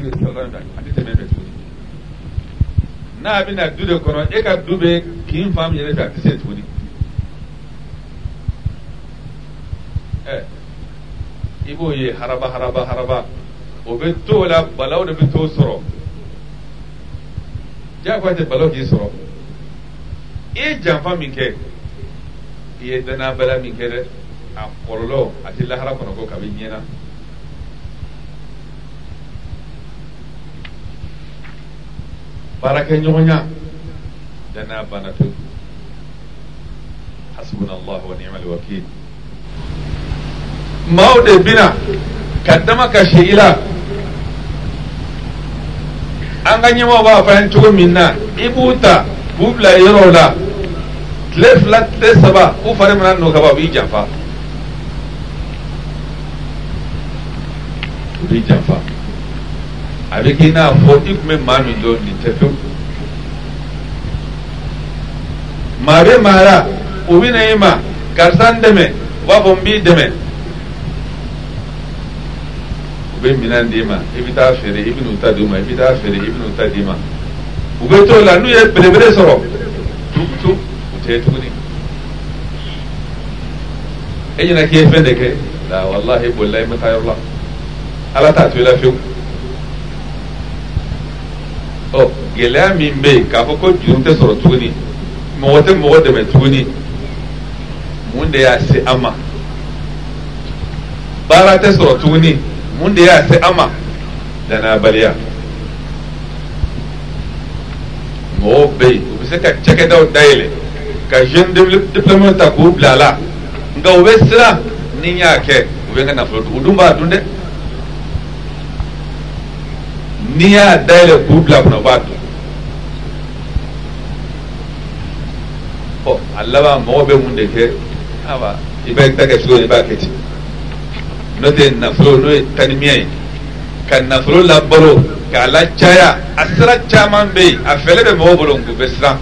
kile tɔgɔ da a tɛ tɛmɛ bɛ tuguni n'a bɛna du de kɔnɔ e ka du bɛ kin fan min yɛrɛ fɛ a tɛ se tuguni ɛ i eh. b'o ye haraba haraba haraba o bɛ to o la balaw de bɛ t'o sɔrɔ diyagoya tɛ balaw k'i sɔrɔ i ye janfa min kɛ i ye danaya min kɛ dɛ a kɔlɔlɔ a tɛ lahara kɔnɔ ko kabi ɲɛna. para ɲɔgɔnya danaya banna pewu wa ni'mal wakil maaw de bina ka dama kasi mau la an ka ɲɛmaw b'a fɔ an cogo min na i b'u ta k'u bila yɔrɔw la tile u mana b'i b'i are kina fo ikme mami do di teto mare mara uwine ima karsan deme wa bombi deme ube minan di ma ibi taa feere ibi n'u ta di ma ibi taa feere ibi n'u ta di ma u bɛ t'o la n'u ye belebele sɔrɔ tutu u tɛ tuguni e ɲɛna k'i ye fɛn de kɛ la walahi bolilayi n bɛ taa la ala t'a to i la fiyewu ɔ gɛlɛya min bɛ yen k'a fɔ ko juru tɛ sɔrɔ tuguni mɔgɔ tɛ mɔgɔ dɛmɛ tuguni mun de y'a se an ma baara tɛ sɔrɔ tuguni mun de y'a se an ma danayabaliya mɔgɔw bɛ yen u bɛ se ka cakɛdaw dayɛlɛ ka jeune déploiement ta k'u bila a la nka u bɛ siran ni n y'a kɛ u bɛ n ka nafolo dun u dun b'a dun dɛ n'i y'a dayɛlɛ k'u bila kɔnɔ u b'a dun ɔ a laban mɔgɔw bɛ mun de kɛ awa i bɛ ta kɛ cogo di i b'a kɛ ten n'o tɛ nafolo n'o ye tanimiya ye ka nafolo labalo k'a lacaya a sira caman bɛ yen a fɛɛrɛ bɛ mɔgɔw bolo nka bɛ siran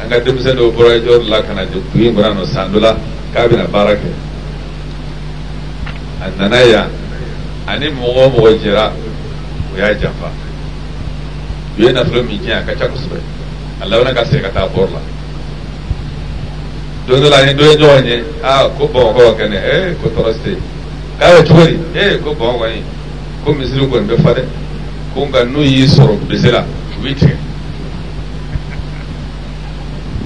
an ka denmisɛnnin dɔw bɔra yɔrɔ la ka na don kun kɔnɔ yan nɔ san dɔ la k'a bɛna baara kɛ a nana yan ani e, mɔgɔ o mɔgɔ jɛra o y'a janfa u ye nafolo min tiɲɛ a ka ca kosɛbɛ a labanna ka segin ka taa pɔri la don dɔ la an ye dɔ ye ɲɔgɔn ye aa ko bamakɔ ka kɛnɛ ee ko tɔɔrɔ tɛ yen k'a bɛ cogo di ee ko bamakɔ in ko misiri kɔni bɛ fa dɛ ko nka n'u y'i sɔrɔ bese la u b'i tigɛ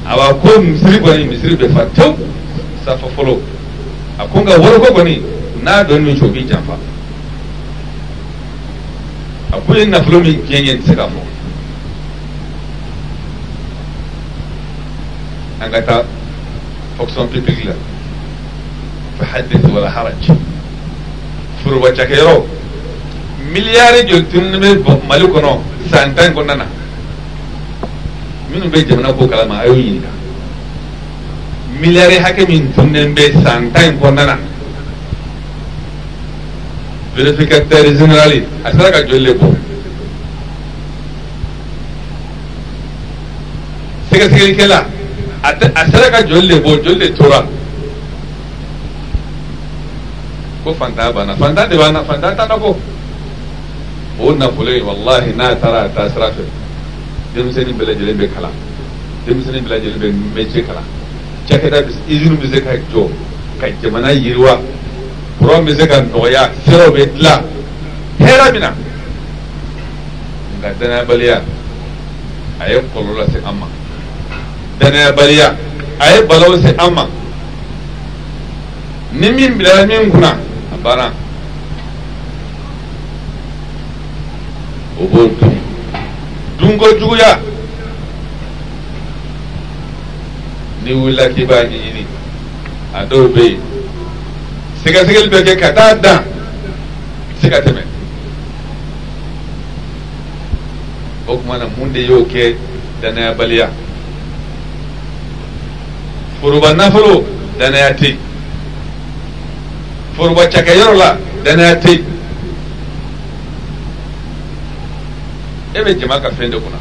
a b'a ko misiri kɔni misiri bɛ fa tewu safa fɔlɔ a ko nka wariko kɔni na d o n n m i c h o b i j a m f a a ko ye n n a f l o min gɛn ye s i ka fɔ an g a t a f o k s o n p i p i g u la fa hadith wala haraj f u r o w a cakɛyɔrɔ h miliyari j o t i u n u n i bɛ mali k o n o san tan k o n a na m i n u b e j a m n a ko kalama a y'o ɲininka miliyari h a k e min tunnen bɛ san tan in k o n a na verificateur général yi a sera ka jolile ko sɛgɛsɛgɛlikɛla a sera ka joli le bɔ joli le tora ko fantanya banna fantanya de banna ta tanna ko o nafolo in wallahi n'a taara a taa sira fɛ denmisɛnnin bɛɛ lajɛlen bɛ kalan denmisɛnnin bɛɛ lajɛlen bɛ métier kalan cakɛda usine bɛ se ka jɔ ka jamana yiriwa Kuran bɛ se ka nɔgɔya siraw bɛ dilan hɛrɛ bɛ na nka danayabaliya a ye kɔlɔlɔ lase an ma danayabaliya a ye balaw se an ma ni min bilara min kunna a banna o b'o dun dunko juguya ni wulila k'i b'a ɲɛɲini a dɔw bɛ yen sɛgɛsɛgɛli bɛ kɛ ka taa dan se ka tɛmɛ o na mun de y'o kɛ danayabaliya foroba nafolo danaya tɛ yen foroba cakɛyɔrɔ la danaya tɛ yen e bɛ jama ka fɛn de kunna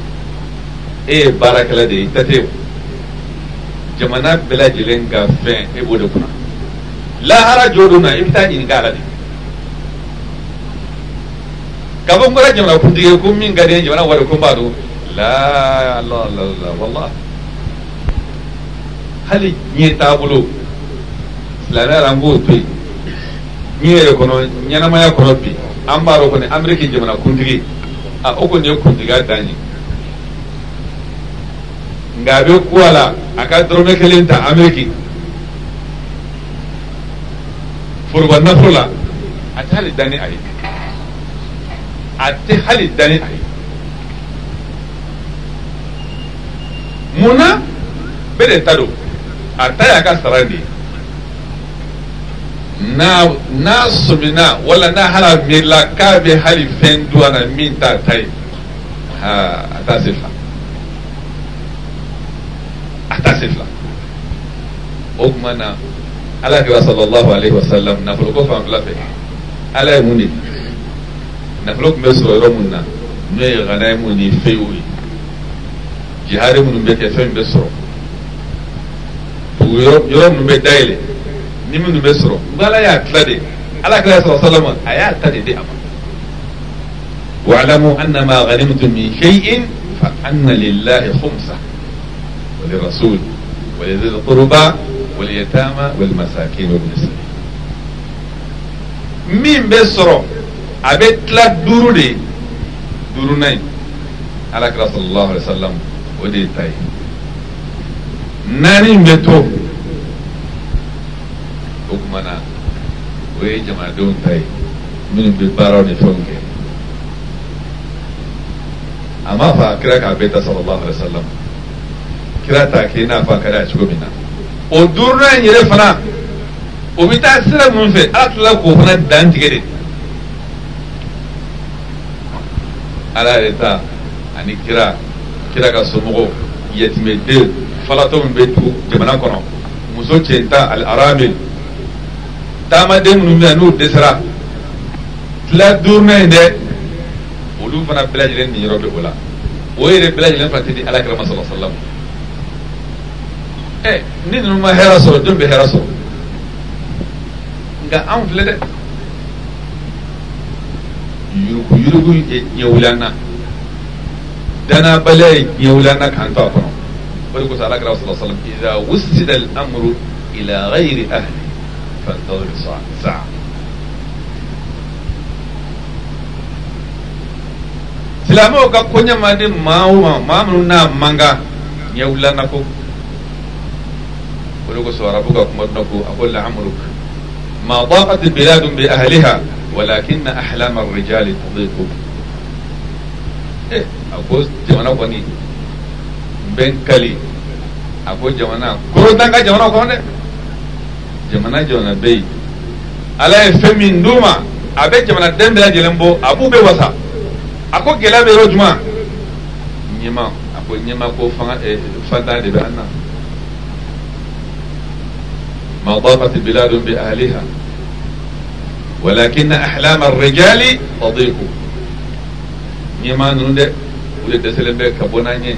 e ye baarakɛla de ye i ta tɛ jamana bɛɛ lajɛlen ka fɛn e b'o la harajo ɗum na iftaji gaala ɗi kabo ngora jamna putige kum min gari en jamana waɗa ko ba ɗo la la la allah wallah hali ñee taabolo silami ala ngo toyi ñeere kono ñanamaya kono bi an mbaaro kone amérique jamana kuntigi a o koni ye kuntiga dañi nga a be kuwa la a ka dɔrɔmɛ kelen ta amérique foroba na sola a tɛ hali dani a ye a tɛ hali danni a yi muna bere tado ta a ta y'a ka sara n'a n'a wala n'a hala a miirila k'a hali fɛn dun min t'a ta ye a t'a se fila a t'a se fila o tuma na. ala fi wa sallallahu alayhi wa sallam nafolo ko fanfɛla fɛ ala ye mun de nafolo tun bɛ sɔrɔ yɔrɔ mun na n'o ye ghana ye mun ni feew ye jihadi minnu bɛ kɛ fɛn min bɛ sɔrɔ dugu yɔrɔ yɔrɔ minnu bɛ dayɛlɛ ni minnu bɛ sɔrɔ nka ala y'a tila de ala kira sɔrɔ salama a y'a ta de di a ma wa'lamu annama ghanimtum min shay'in fa anna lillahi khumsa wa lirrasul wa lidhil qurba واليتامى والمساكين وابن السبيل مين بيسرق عبيت لك دورو دي دورو ناي على رسول الله عليه وسلم ودي تاي ناني بيتو حكمنا جماعة دون تاي من بالبارو نفونكي أما فاكرك عبيت صلى الله عليه وسلم alaihi wasallam فاكرا ta ke o duurunan in yɛrɛ fana o bɛ taa sira min fɛ ala tilala k'o fana dan tigɛ de ala yɛrɛ ta ani kira kira ka somɔgɔw yatimɛden falatɔ min bɛ du jamana kɔnɔ muso cɛ tan ali arame taamaden minnu bɛ yan n'u dɛsɛra tila duurunan in dɛ olu fana bɛɛ lajɛlen niyɔrɔ bɛ o la o yɛrɛ bɛɛ lajɛlen fana tɛ di alakira masala eh nin ma hɛrɛ sɔrɔ jɔn bɛ hɛrɛ sɔrɔ nka anw filɛ dɛ yurugu yurugu ye diɲɛ wulanna danabaliya ye diɲɛ wulanna k'an to a kɔnɔ o de kosɔn alakira sɔrɔ sɔrɔ iza wusida amuru ila ghayri ahli fantazir sa'a silamɛw ka koɲɛmaden maa o maa maa minnu n'a man kan ɲɛ wulanna ko ولقصوا ربك أكمدنك أقول عملك ما ضاقت البلاد بأهلها ولكن أحلام الرجال تضيق إيه، أقول جمعنا قني بن كلي أقول جمعنا كرو دنك جمعنا قني جمعنا جمعنا بي ألا يفهمي ندوما أبي جمعنا دن بلا جلنبو أبو بي وسا أقول جلابي رجما نيما أقول نيما كو فانا إيه، فانا دي بأننا ما ضاقت البلاد بأهلها ولكن أحلام الرجال تضيق نيما نوند ودد سلمبه كبوناني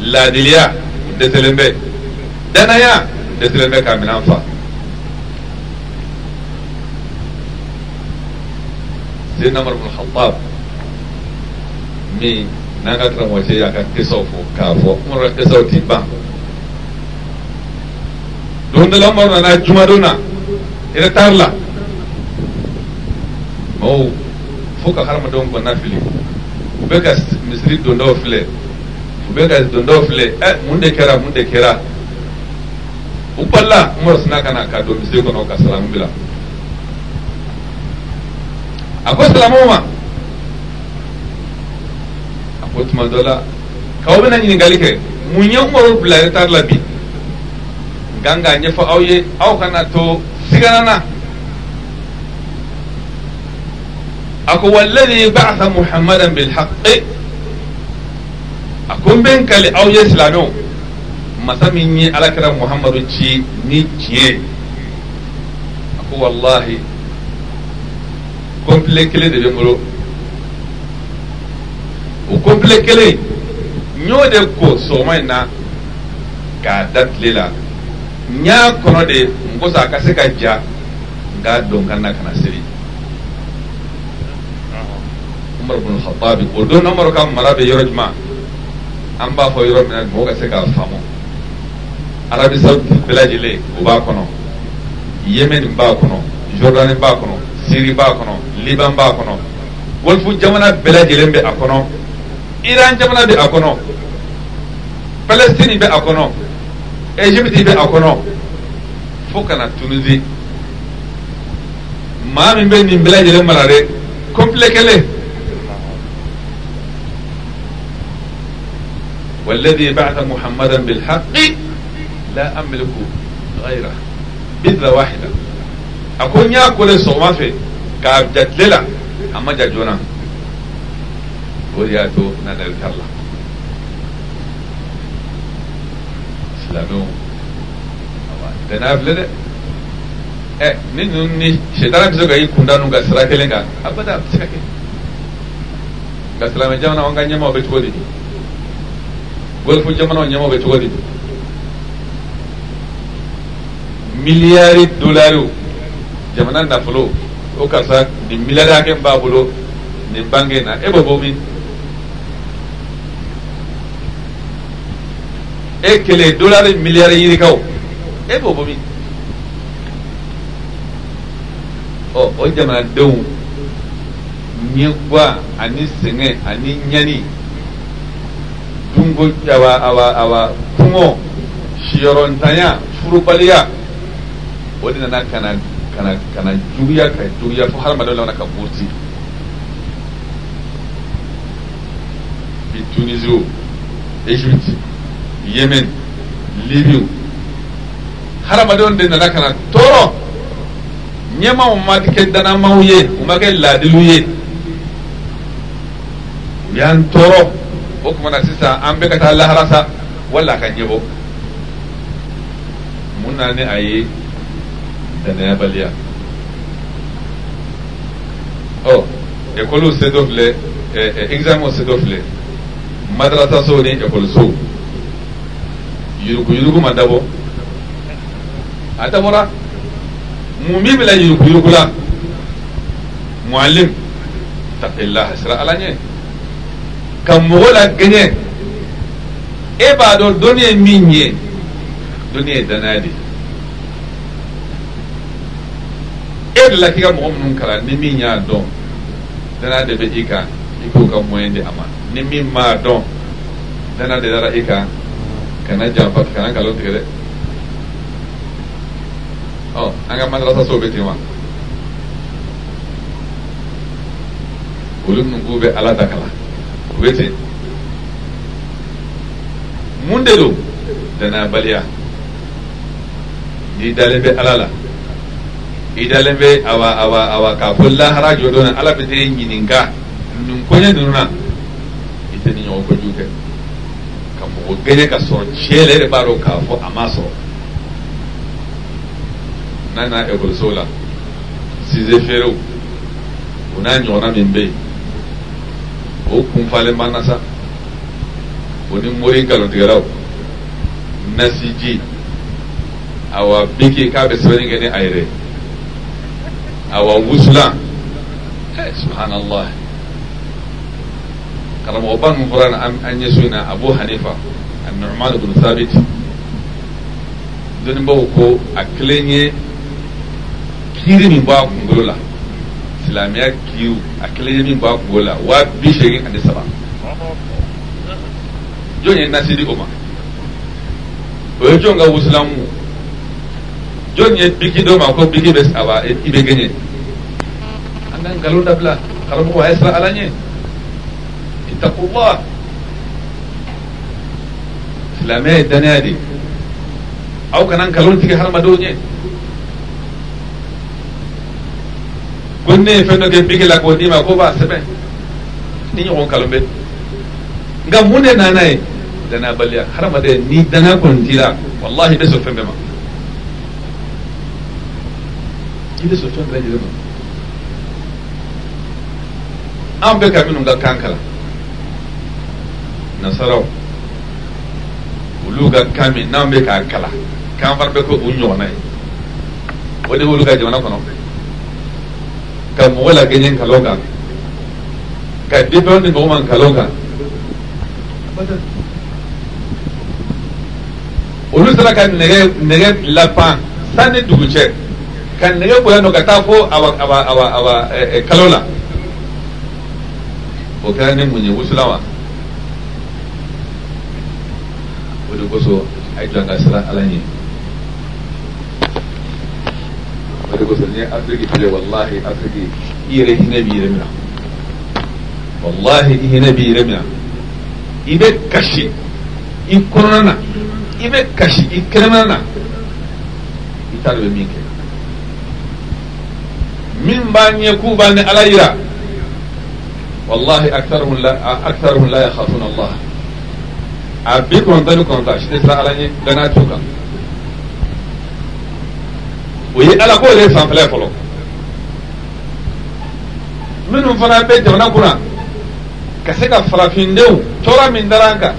لا دليا ودد سلمبه دنايا ودد سلمبه كامل أنفا سيدنا عمر بن الخطاب مي نانغا ترموشي يا كان كيسوفو كافو مرة كيسوتي تيبا ಗೊಂದಲ ಮಾಡೋಣ ಅಜ್ಮಾಡೋಣ ಇರ್ತಾರಲ್ಲ ಓ foka harma don ko nafili be ka misiri don dɔw filɛ u bɛ ka don dɔw filɛ ɛ eh, mun de kɛra mun de kɛra u balila umaru sina ka na ka don misiri kɔnɔ ka salamu bila a ko salamu ma a ko tuma dɔ la k'aw bɛna ɲininkali kɛ mun ye umaru bila retard la bi ganga nye fa auye auka na kana to sigana na a ko walladhi ba'atha muhammadan bil haqqi a ko n kale aw ye silamɛw alakira muhammadu ci ni ciye a wallahi kɔnpile kelen de bɛ n bolo o kɔnpile kelen de ko sɔgɔma na k'a datlila n y'a kɔnɔ de n kosa a ka se ka ja n k'a dɔn ka na ka na seli umaru bin khatabi o don umaru ka mara bɛ yɔrɔ jumɛn an b'a fɔ yɔrɔ min na mɔgɔ ka se k'a faamu arabi sawudi bɛɛ lajɛlen o b'a kɔnɔ yemeni b'a kɔnɔ jordani b'a kɔnɔ siri b'a kɔnɔ liban b'a kɔnɔ gɔlifu jamana bɛɛ lajɛlen bɛ a kɔnɔ iran jamana bɛ a kɔnɔ palestini bɛ a kɔnɔ egypt bɛ a kɔnɔ fo ka na tunizi maa min bɛ nin bɛɛ mara dɛ kɔnpile kelen والذي بعث محمدا بالحق لا أملك غيره بذة واحدة أكون يأكل صوما في كاب جدللة أما جدونا ولياتو نانا الله ìlànà eh, da na fila dɛ ɛ ni ninnu ni sitana bɛ se ka i kun da n'u ka sira kelen kan abada a bɛ se ka kɛ nka silamɛ jamana an ka ɲɛmaaw bɛ cogo di gɔlifu jamanaw ɲɛmaaw bɛ cogo di miliyari dolariw jamana nafolo o karisa nin miliyari hakɛ min b'a bolo nin bange na e b'o bɔ min e kelen dolari miliyari ɲinika o e b'o bɔ min ɔ o jamanadenw ɲɛguwa ani sɛgɛn ani ɲani dunko awa awa awa kungɔ siyɔrɔntanya furubaliya o de nana ka na ka na ka na juguya ka juguya fo hadamadenw laban na ka bosi bi tunizi o egypte yemen libiu hadamadenw de nana ka na tɔɔrɔ ɲɛmaw ma kɛ danamaw ye u ma kɛ ye u y'an tɔɔrɔ o kumana sisan an bɛ ka taa lahara sa wala a ka ɲɛbɔ mun nana ni a ye danayabaliya ɔ ekɔliw se dɔ filɛ ɛɛ ɛgizamɛw se dɔ filɛ madarasa so ni ekɔlisow yuruguyurugu ma dabɔ a dabɔra mun min bila yuruguyurugu la mualim taqilaha sira ala ɲɛ ka mɔgɔ la gɛɲɛ e b'a dɔn dɔnni ye min ye dɔnni ye danaya de e de la k'i ka mɔgɔ minnu kalan ni min y'a dɔn danaya de bɛ i kan i k'o ka mɔyɛn di a ma ni min m'a dɔn danaya de dara i kan kana janfa kana nkalon tigɛ dɛ ɔ an ka madrasasow bɛ ten wa olu minnu k'u bɛ ala ta kalan u bɛ ten mun de don danayabaliya n'i dalen bɛ ala la i dalen bɛ awa awa awa k'a fɔ lahara jɔ dɔn na ala bɛ t'e ɲininka nin o bɛɛ ne ka sɔrɔ tiɲɛ yɛrɛ de b'a dɔn k'a fɔ a ma sɔrɔ n'a nana ekɔliso la size feerew o n'a ɲɔgɔnna min bɛ yen o kun falen banna sa o ni mori nkalontigɛlaw nasiji awa biki k'a bɛ sɛbɛnni kɛ ni a yɛrɛ awa wusulan ɛ subhanallah karamo ban furan an yi suna abu hanifa annu'man ibn thabit don bawo ko a kelen kiri min b'a kunkolo la silamɛya kiriw a kelen ye min b'a kunkolo la waa bi seegin ani saba jɔn ye nasiri o ma o ye jɔn ka wusilamu jɔn ye biki dɔ ma ko biki bɛ saba i bɛ gɛɲɛ an ka nkalon dabila karamɔgɔ a ye sira ala ɲɛ اتقوا الله islamee danaade aw kanan kalon tigi harma dow ñe gonne fenno ke bigi la ko nima ko ba sebe ni ñoxon kalon ɓe nga mune nanaye dana baliya haramade ni dana kon tira wallahi ɓe so fembe ma i ɓe so fembe ma an ɓe kaminunga kankala nasaraw olu ka kan min n'an bɛ k'a kalan k'an fana bɛ kɛ o ɲɔgɔnna ye o de y'olu ka jamana kɔnɔ ka mɔgɔ lakɛɲɛ nkalon kan ka denbayaw ni mɔgɔ ma nkalon kan olu sera ka nɛgɛ nɛgɛ lapan sanni dugu cɛ ka nɛgɛ bonya nɔ ka taa fo awa awa awa awa eh, eh, kalo la o kɛra ni mun ye wusulan wa. boso aydan asra alani bari boso ni afriki fele wallahi afriki ire hinabi remina wallahi hinabi remina ibe kashi i kɔnɔna na i bɛ kasi i kɛnɛmana na i t'a dɔn bɛ min kɛ min b'a ɲɛ k'u b'a ni ala yira walahi akitaruhun la akitaruhun la yakhafuna allah a bi konzani konza shi ne sa'alani dana tuka o ye ala k'o de ye san fila fɔlɔ minnu fana bɛ jamana kunna ka se ka farafindenw tɔɔrɔ min dara an kan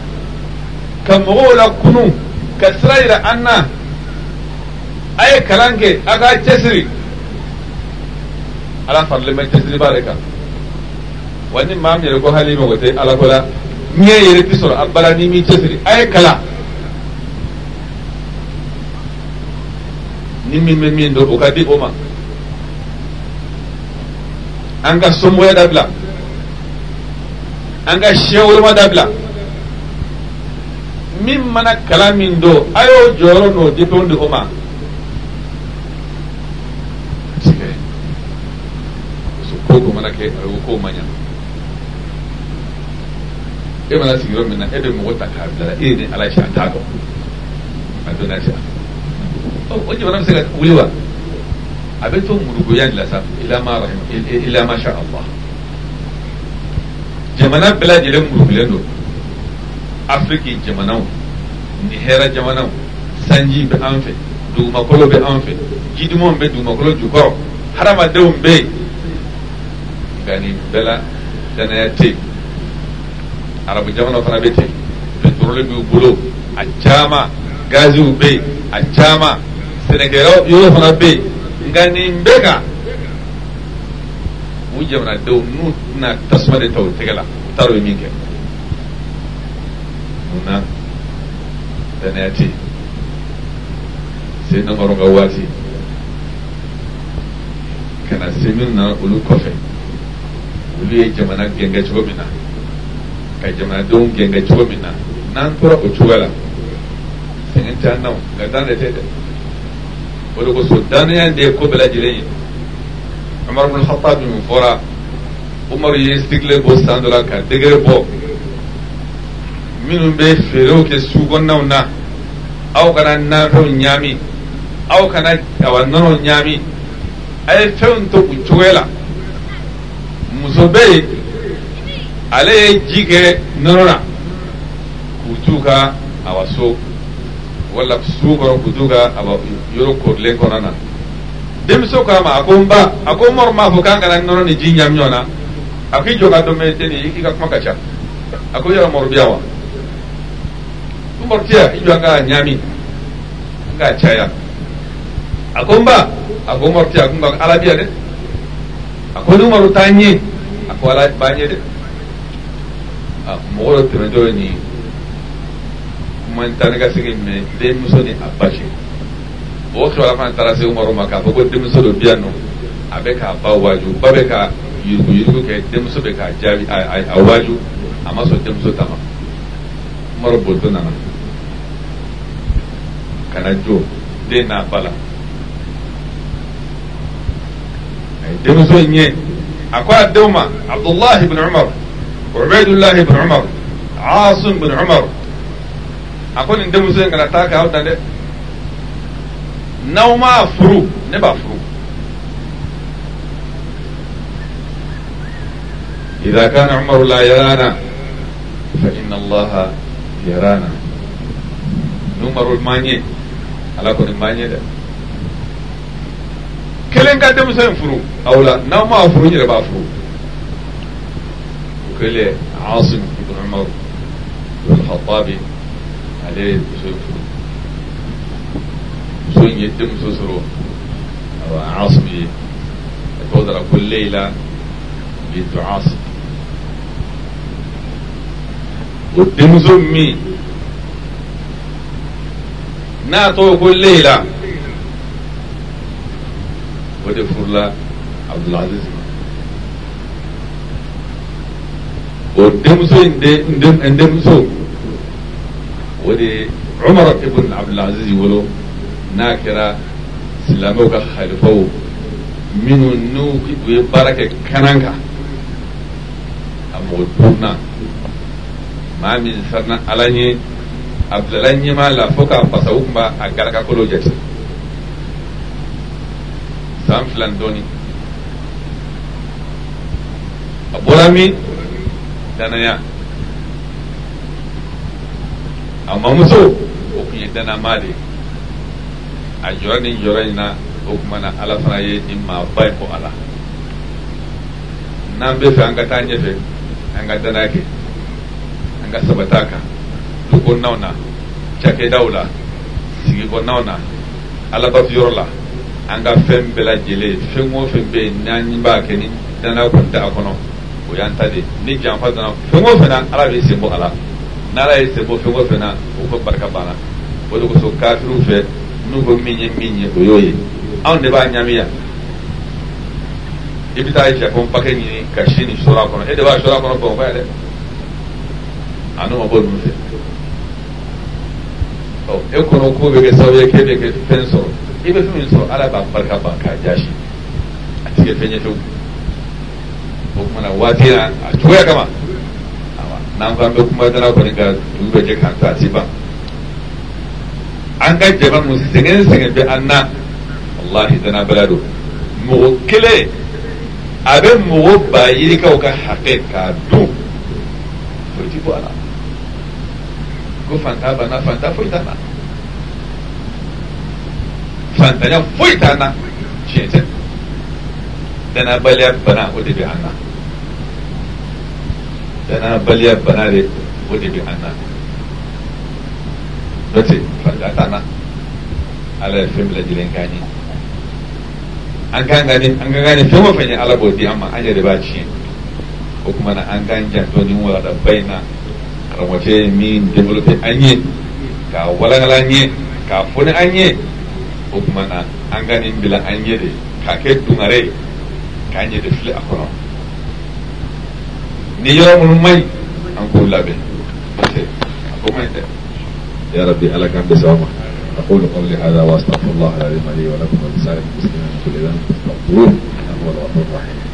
ka mɔgɔw la kunu ka sira yira an na a ye kalan kɛ a k'a cɛsiri ala farilen bɛ cɛsiriba de kan wa ni maa min yɛrɛ ko hali mago tɛ ala ko la diɲɛ yɛrɛ bi sɔrɔ a bala ni m'i cɛsiri a ye kalan ni min bɛ min dɔn o ka di o ma an ka somɔgɔya dabila an ka siɲɛ woloma min mana kala min a y'o n'o di o ma ko ko mana kɛ a k'o e mana sigi yɔrɔ min na e de mɔgɔ ta k'a bila e ni ala si a t'a dɔn a donna si a o jamana bɛ se ka wuli wa a bɛ to murugoya de la sa ilama rahim ilama sha Allah jamana bɛɛ lajɛlen murugulen don afiriki jamanaw ni hɛrɛ jamanaw sanji bɛ an fɛ dugumakolo bɛ an fɛ jidumanw bɛ dugumakolo jukɔrɔ hadamadenw bɛ yen nka nin bɛɛ la danaya tɛ yen arabu jamana fana bɛ ten pétrole b'u bolo a caman gaziw bɛ yen a caman sɛnɛkɛyɔrɔ yɔrɔ fana bɛ yen nka nin bɛɛ kan u jamanadenw n'u tɛna tasuma de ta u tɛgɛ la u t'a dɔn min kɛ munna danaya tɛ yen seyidu ka waati ka na se minnu na olu kɔfɛ olu ye jamana gɛngɛ cogo min na ka jamanadenw gɛn kɛ cogo min na n'an tora o cogoya la sɛgɛn t'an na o nka dan de tɛ dɛ o de kosɔn danaya de ye ko bɛɛ lajɛlen ye amadu bin hatabi min fɔra umaru ye sigilen bɔ san dɔ la ka degere bɔ minnu bɛ feerew kɛ sugu kɔnɔnaw na aw kana nanfɛnw ɲaami aw kana kaba nɔnɔw ɲaami a ye fɛnw to u cogoya la muso bɛ yen ale ye ji kɛ nɔnɔ na k'u t'u ka a wa so wala su kɔrɔ k'u t'u ka a wa yɔrɔ korilen kɔnɔna na denmuso k'a ma a ko n ba a ko mɔri m'a fɔ k'an kana nɔnɔ ni ji ɲami ɲɔgɔn na a k'i jɔ ka dɔn mɛ den i k'i ka kuma ka ca a ko yala mɔri bi yan wa n mɔri tɛ yan i jɔ an ka ɲami n k'a caya a ko n ba a ko mɔri tɛ yan a ko n ba ala bi yan dɛ a ko ni mɔri t'an ye a ko ala b'an ye dɛ mɔgɔ dɔ tɛmɛtɔ ye nin kuma ta ne ka segin minɛ denmuso ni a basi mɔgɔ kibaruya fana taara se umaru ma k'a fɔ ko denmuso dɔ bi yan nɔ a bɛ k'a ba waaju ba bɛ ka yurugu yurugu kɛ denmuso bɛ k'a jaabi a waaju a ma sɔn denmuso ta ma umaru bolitɔ nana ka na jo den n'a ba la a ye denmuso in ye a ko a denw ma abdulahi bin umaru وعبيد الله بن عمر عاصم بن عمر أقول إن دمو زين قلتاك هاودا دي نوما فرو نبا فرو إذا كان عمر لا يرانا فإن الله يرانا نمر الماني على كل الماني ده كلين قدم سين فرو أولا نوما فرو نبا فرو كله عاصم بن عمر بن الخطابي عليه سون يتم سسرو عاصمي يتوضر كل ليلة بيت عاصم قدم زمي ناتو كل ليلة ودفر عبد العزيز بن والدم سو اندم اندم سو ودي عمر ابن عبد العزيز يقولوا ناكرا سلاموك خلفو من النوك ويبارك كنانكا أمو البورنا ما من فرنا ألاني عبد الله ما لا فوكا فسوك ما أكاركا كولو جاتي سام فلاندوني أبورامي na amma muso o kun ye dannama de a jɔra nin jɔra in na o kuma na ala fana ye nin maa ba in bɔ a la n'an bɛ fɛ an ka taa ɲɛfɛ an ka danaya kɛ an ka sabata kan du na cakɛdaw la sigi kɔnɔnaw na alabatuyɔrɔ la an ka fɛn bɛɛ lajɛlen fɛn o fɛn bɛ yen n'an b'a kɛ ni danaya kɔni t'a kɔnɔ o y'an ta de ni janfa nana fɛn o fɛn na ala b'i sen bɔ a la n'ala ye sen bɔ fɛn o fɛn na o ko barika banna o de kosɔn kafiriw fɛ n'u ko min ye min ye o y'o ye anw de b'a ɲami yan i bɛ taa japon pake ɲini ka si nin sɔrɔ a kɔnɔ e de b'a sɔrɔ a kɔnɔ bamakɔ yan a n'o ma bɔ ninnu fɛ ɔ e kɔnɔ k'o bɛ kɛ sababu ye k'e bɛ kɛ fɛn sɔrɔ i bɛ fɛn min sɔrɔ ala b'a barika ban k'a jasi a ti kɛ fɛn ye fewu. ko kuma na wati a juya kama nan kan be kuma dara ko ga dube je kan ta ci ban an ga jaban mu singen singen be anna wallahi dana balado mu kile abe mu ba yiri ka ka haqiqa du to ti ko ala ko fanta ba na fanta foi ta na fanta ya foi ta na ce dana balya bana o de be anna Jangan beliau ya banare wadi anak. Berarti dote tanah tana ala fim la jilen gani semua kan gani gani ala bodi amma aja dibaca. ba ci ko Jantung na an kan ja min develop anye kau wala ngala anye ka funi anye ko bilang bila anye de kakek dungare kanye de ni yomul may an ko laɓe ko mayde ya rabbi ala kamɓe sawma أقول قولي هذا وأستغفر الله العظيم لي ولكم ولسائر المسلمين من كل ذنب فاستغفروه إنه هو الغفور الرحيم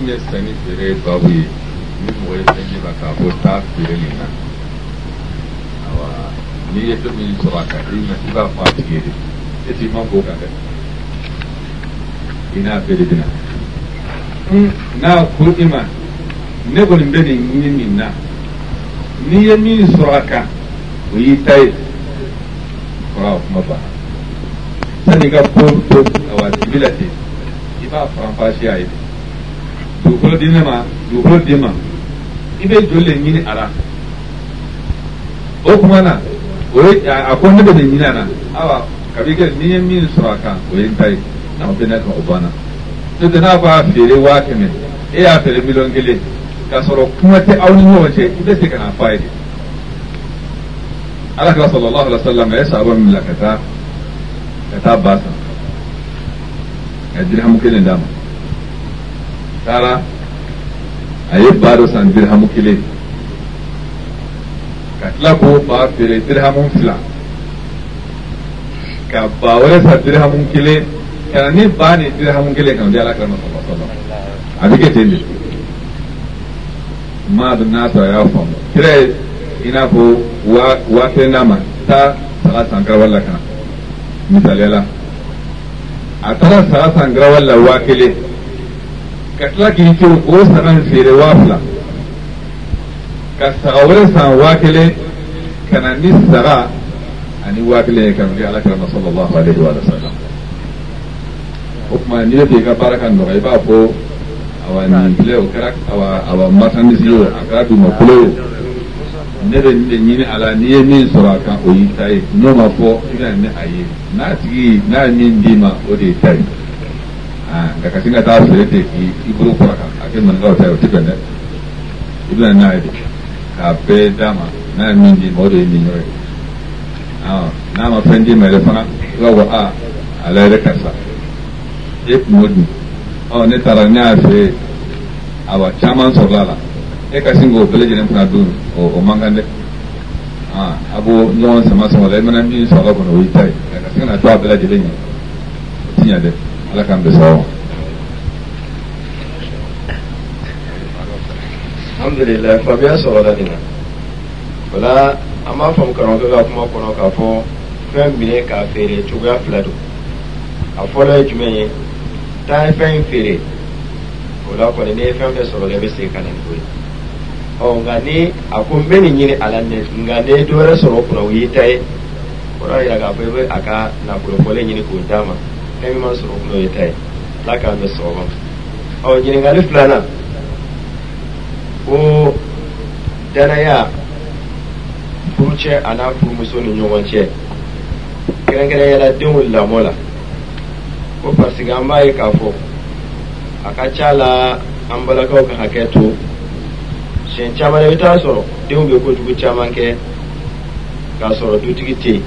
min ye sanni feere babu ye ni mɔgɔ ye fɛn ye ma k'a fɔ taa feere nin na awa n'i ye fɛn min sɔrɔ a kan i na i b'a fɔ a tigi ye de e t'i ma k'o kan dɛ i n'a feere bɛ na n'a ko i ma ne kɔni bɛ nin ɲini nin na n'i ye min sɔrɔ a kan o y'i ta ye kɔrɔ a kuma banna sani i ka ko to awa dibi la ten i b'a faranfasiya ye de dukolo di ne ma dukolo di ma i bɛ joli de ɲini a la o kuma na o ye a ko ne bɛ nin ɲini a la awa kabi kɛ ni n ye min sɔrɔ a kan o ye n ta ye n'a bɛ ne kan o banna n'o tɛ n'a b'a feere waa kɛmɛ e y'a feere miliyɔn kelen k'a sɔrɔ kuma tɛ aw ni ɲɔgɔn cɛ i bɛ se ka na f'a ye ala kira sɔlɔlɔ ala sɔlɔ a ye saaba min bila ka taa ka taa ba san ka dirihamu kelen d'a ma. النصارى أيبارس عن درهم كليه كتلكو بافر درهم فلا كباورس عن درهم كليه كان نباني درهم كليه كان دي على كلام صلى الله عليه وسلم أبيك تنجي ما الناس يفهم كليه ina ko wafe nama ta saga sankar walla kana misaliyala a tara saga sankar walla wa kele katlaki ke o sanan feere waafula ka saga wɛrɛ san waa kelen ka na ni saga ani waa kelen ye kanu di alakira ma sallallahu alaihi wa sallam o tuma n'i bɛ fɛ i ka baara ka nɔgɔ i b'a fɔ awa nin filɛ o kɛra awa awa marchandise ye o a kɛra dugumakolo ye ne bɛ nin de ɲini a la n'i ye min sɔrɔ a kan o y'i ta ye n'o ma fɔ i bɛ na ni a ye n'a tigi n'a ye min d'i ma o de y'i ta ye. daga shine ta su yake iburu ko a kin man ga ta tuka ne ibn na yi ka be dama na min di mo de min yore ah na ma fendi mai da fana ga a ala da kasa e modi o ne tara ne a fe chaman sorlala e ka singo bele jere dun o oh, o mangande ah abu ɲɔgɔn sama sama la i mana min sɔrɔ a kɔnɔ o y'i ka sin na to a Alejandro Sao. alhamdulilayi fabiya sɔrɔla nin na o la an b'a faamu karamɔgɔkɛ ka kuma kɔnɔ k'a fɔ fɛn minɛ k'a feere cogoya fila don a fɔlɔ ye jumɛn ye taa ye fɛn in feere o la kɔni n'i ye fɛn fɛn sɔrɔ la i bɛ segin ka na ni o ye ɔ nka ni a ko n bɛ nin ɲini a la nka n'i ye dɔ wɛrɛ sɔrɔ o kunna o y'i ta ye o y'a yira k'a fɔ i bɛ a ka nafolo fɔlen ɲini k'o d'a ma iman sɔrɔ kuma ye ta ye ala k'an bɛ sɔgɔma ɔ ɲininkali filanan ko danaya furucɛ a n'a furumuso ni ɲɔgɔn cɛ kɛrɛnkɛrɛnyala denw lamɔ la ko parce que an b'a ye k'a fɔ a ka ca la an balakaw ka hakɛ to siɲɛ caman na i bɛ taa sɔrɔ denw bɛ kojugu caman kɛ k'a sɔrɔ dutigi tɛ yen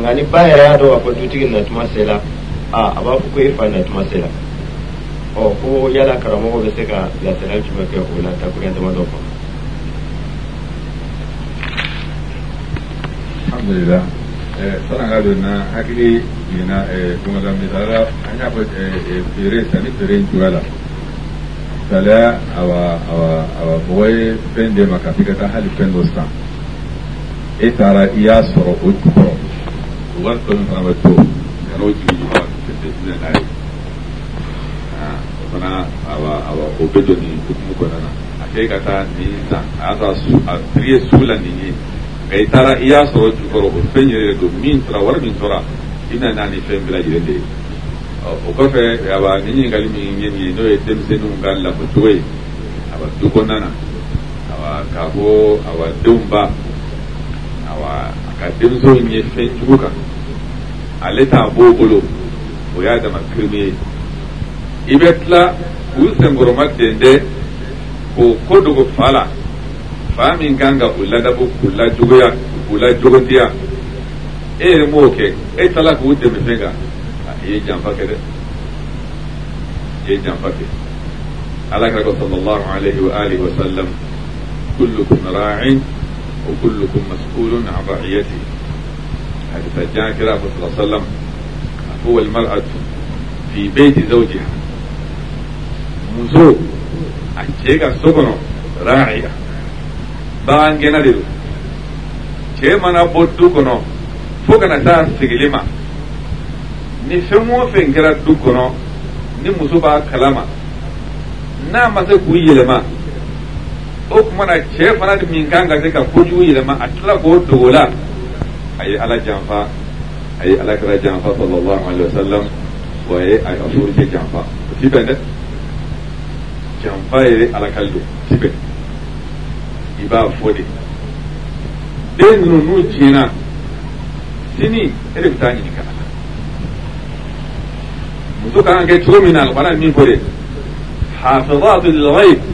nga ni ba yɛrɛ y'a dɔn k'a fɔ dutigi na tuma se la aa a b'a fɔ ko e fa na tuma se la ɔ ko yala karamɔgɔ bɛ se ka lasara jumɛn kɛ o la dakuruya damadɔ kɔnɔ. alhamdulilah eh, san'an ka don na hakili jiginna eh, kɔngɔla misaliya an y'a eh, fɔ feere sanni feere in cogoya la misaliya awa awa awa mɔgɔ ye fɛn d'e ma ka f'i ka taa hali fɛn dɔ san e taara i y'a sɔrɔ o jukɔrɔ واركم فامتو كروتي كتبنا ناي fana awa awa o bɛ jɔ nin hukumu kɔnɔna na a kɛ ka taa nin san a y'a sɔrɔ a tigi ye sugu la nin ye nka i taara i y'a sɔrɔ jukɔrɔ o fɛn yɛrɛ de don min tora wari min tora i nana ni fɛn bɛɛ lajɛlen de ye o kɔfɛ aba ni ɲininkali min ye nin ye n'o ye denmisɛnninw ka lakocogo ye aba du kɔnɔna na awa k'a fɔ awa denw ba awa 120 centuguka aleta bobolo o yadama kirmeye ibetla wusengoro maddende ko kodogo fala fa min kan ka o ladabo k'u lajogoya k'u lajogotiya e yɛrɛ m'o kɛ e taara k'o dɛmɛ fɛn kan i ye janfa kɛ dɛ i ye janfa kɛ ala kɛra ko sallallahu alaihi wa alihi wa sallam kullukum ra'in وكلكم مسؤول عن رعيته حيث جاء كلام صلى الله عليه وسلم هو المرأة في بيت زوجها مزوج أشيك السكن راعية بان جنادل شيء ما نبود دكنا فوقنا سار سجلما نفهمه فين كلا دكنا نمزوبا كلاما نعم ما مثلا لما o tumana cɛ fana min kan ka se ka kojugu yɛlɛma a tila k'o dogo la a ye ala janfa a ye alakira janfa sallallahu alaihi wasallam wa a ye a ka furucɛ janfa o ti bɛn dɛ janfa ye alakali don ti bɛn i b'a fɔ de den ninnu n'u tiɲɛna sini e de bɛ taa ɲininka a la muso kan ka kɛ cogo min na alukɔrɔ min ko de hafizatu lil ghaib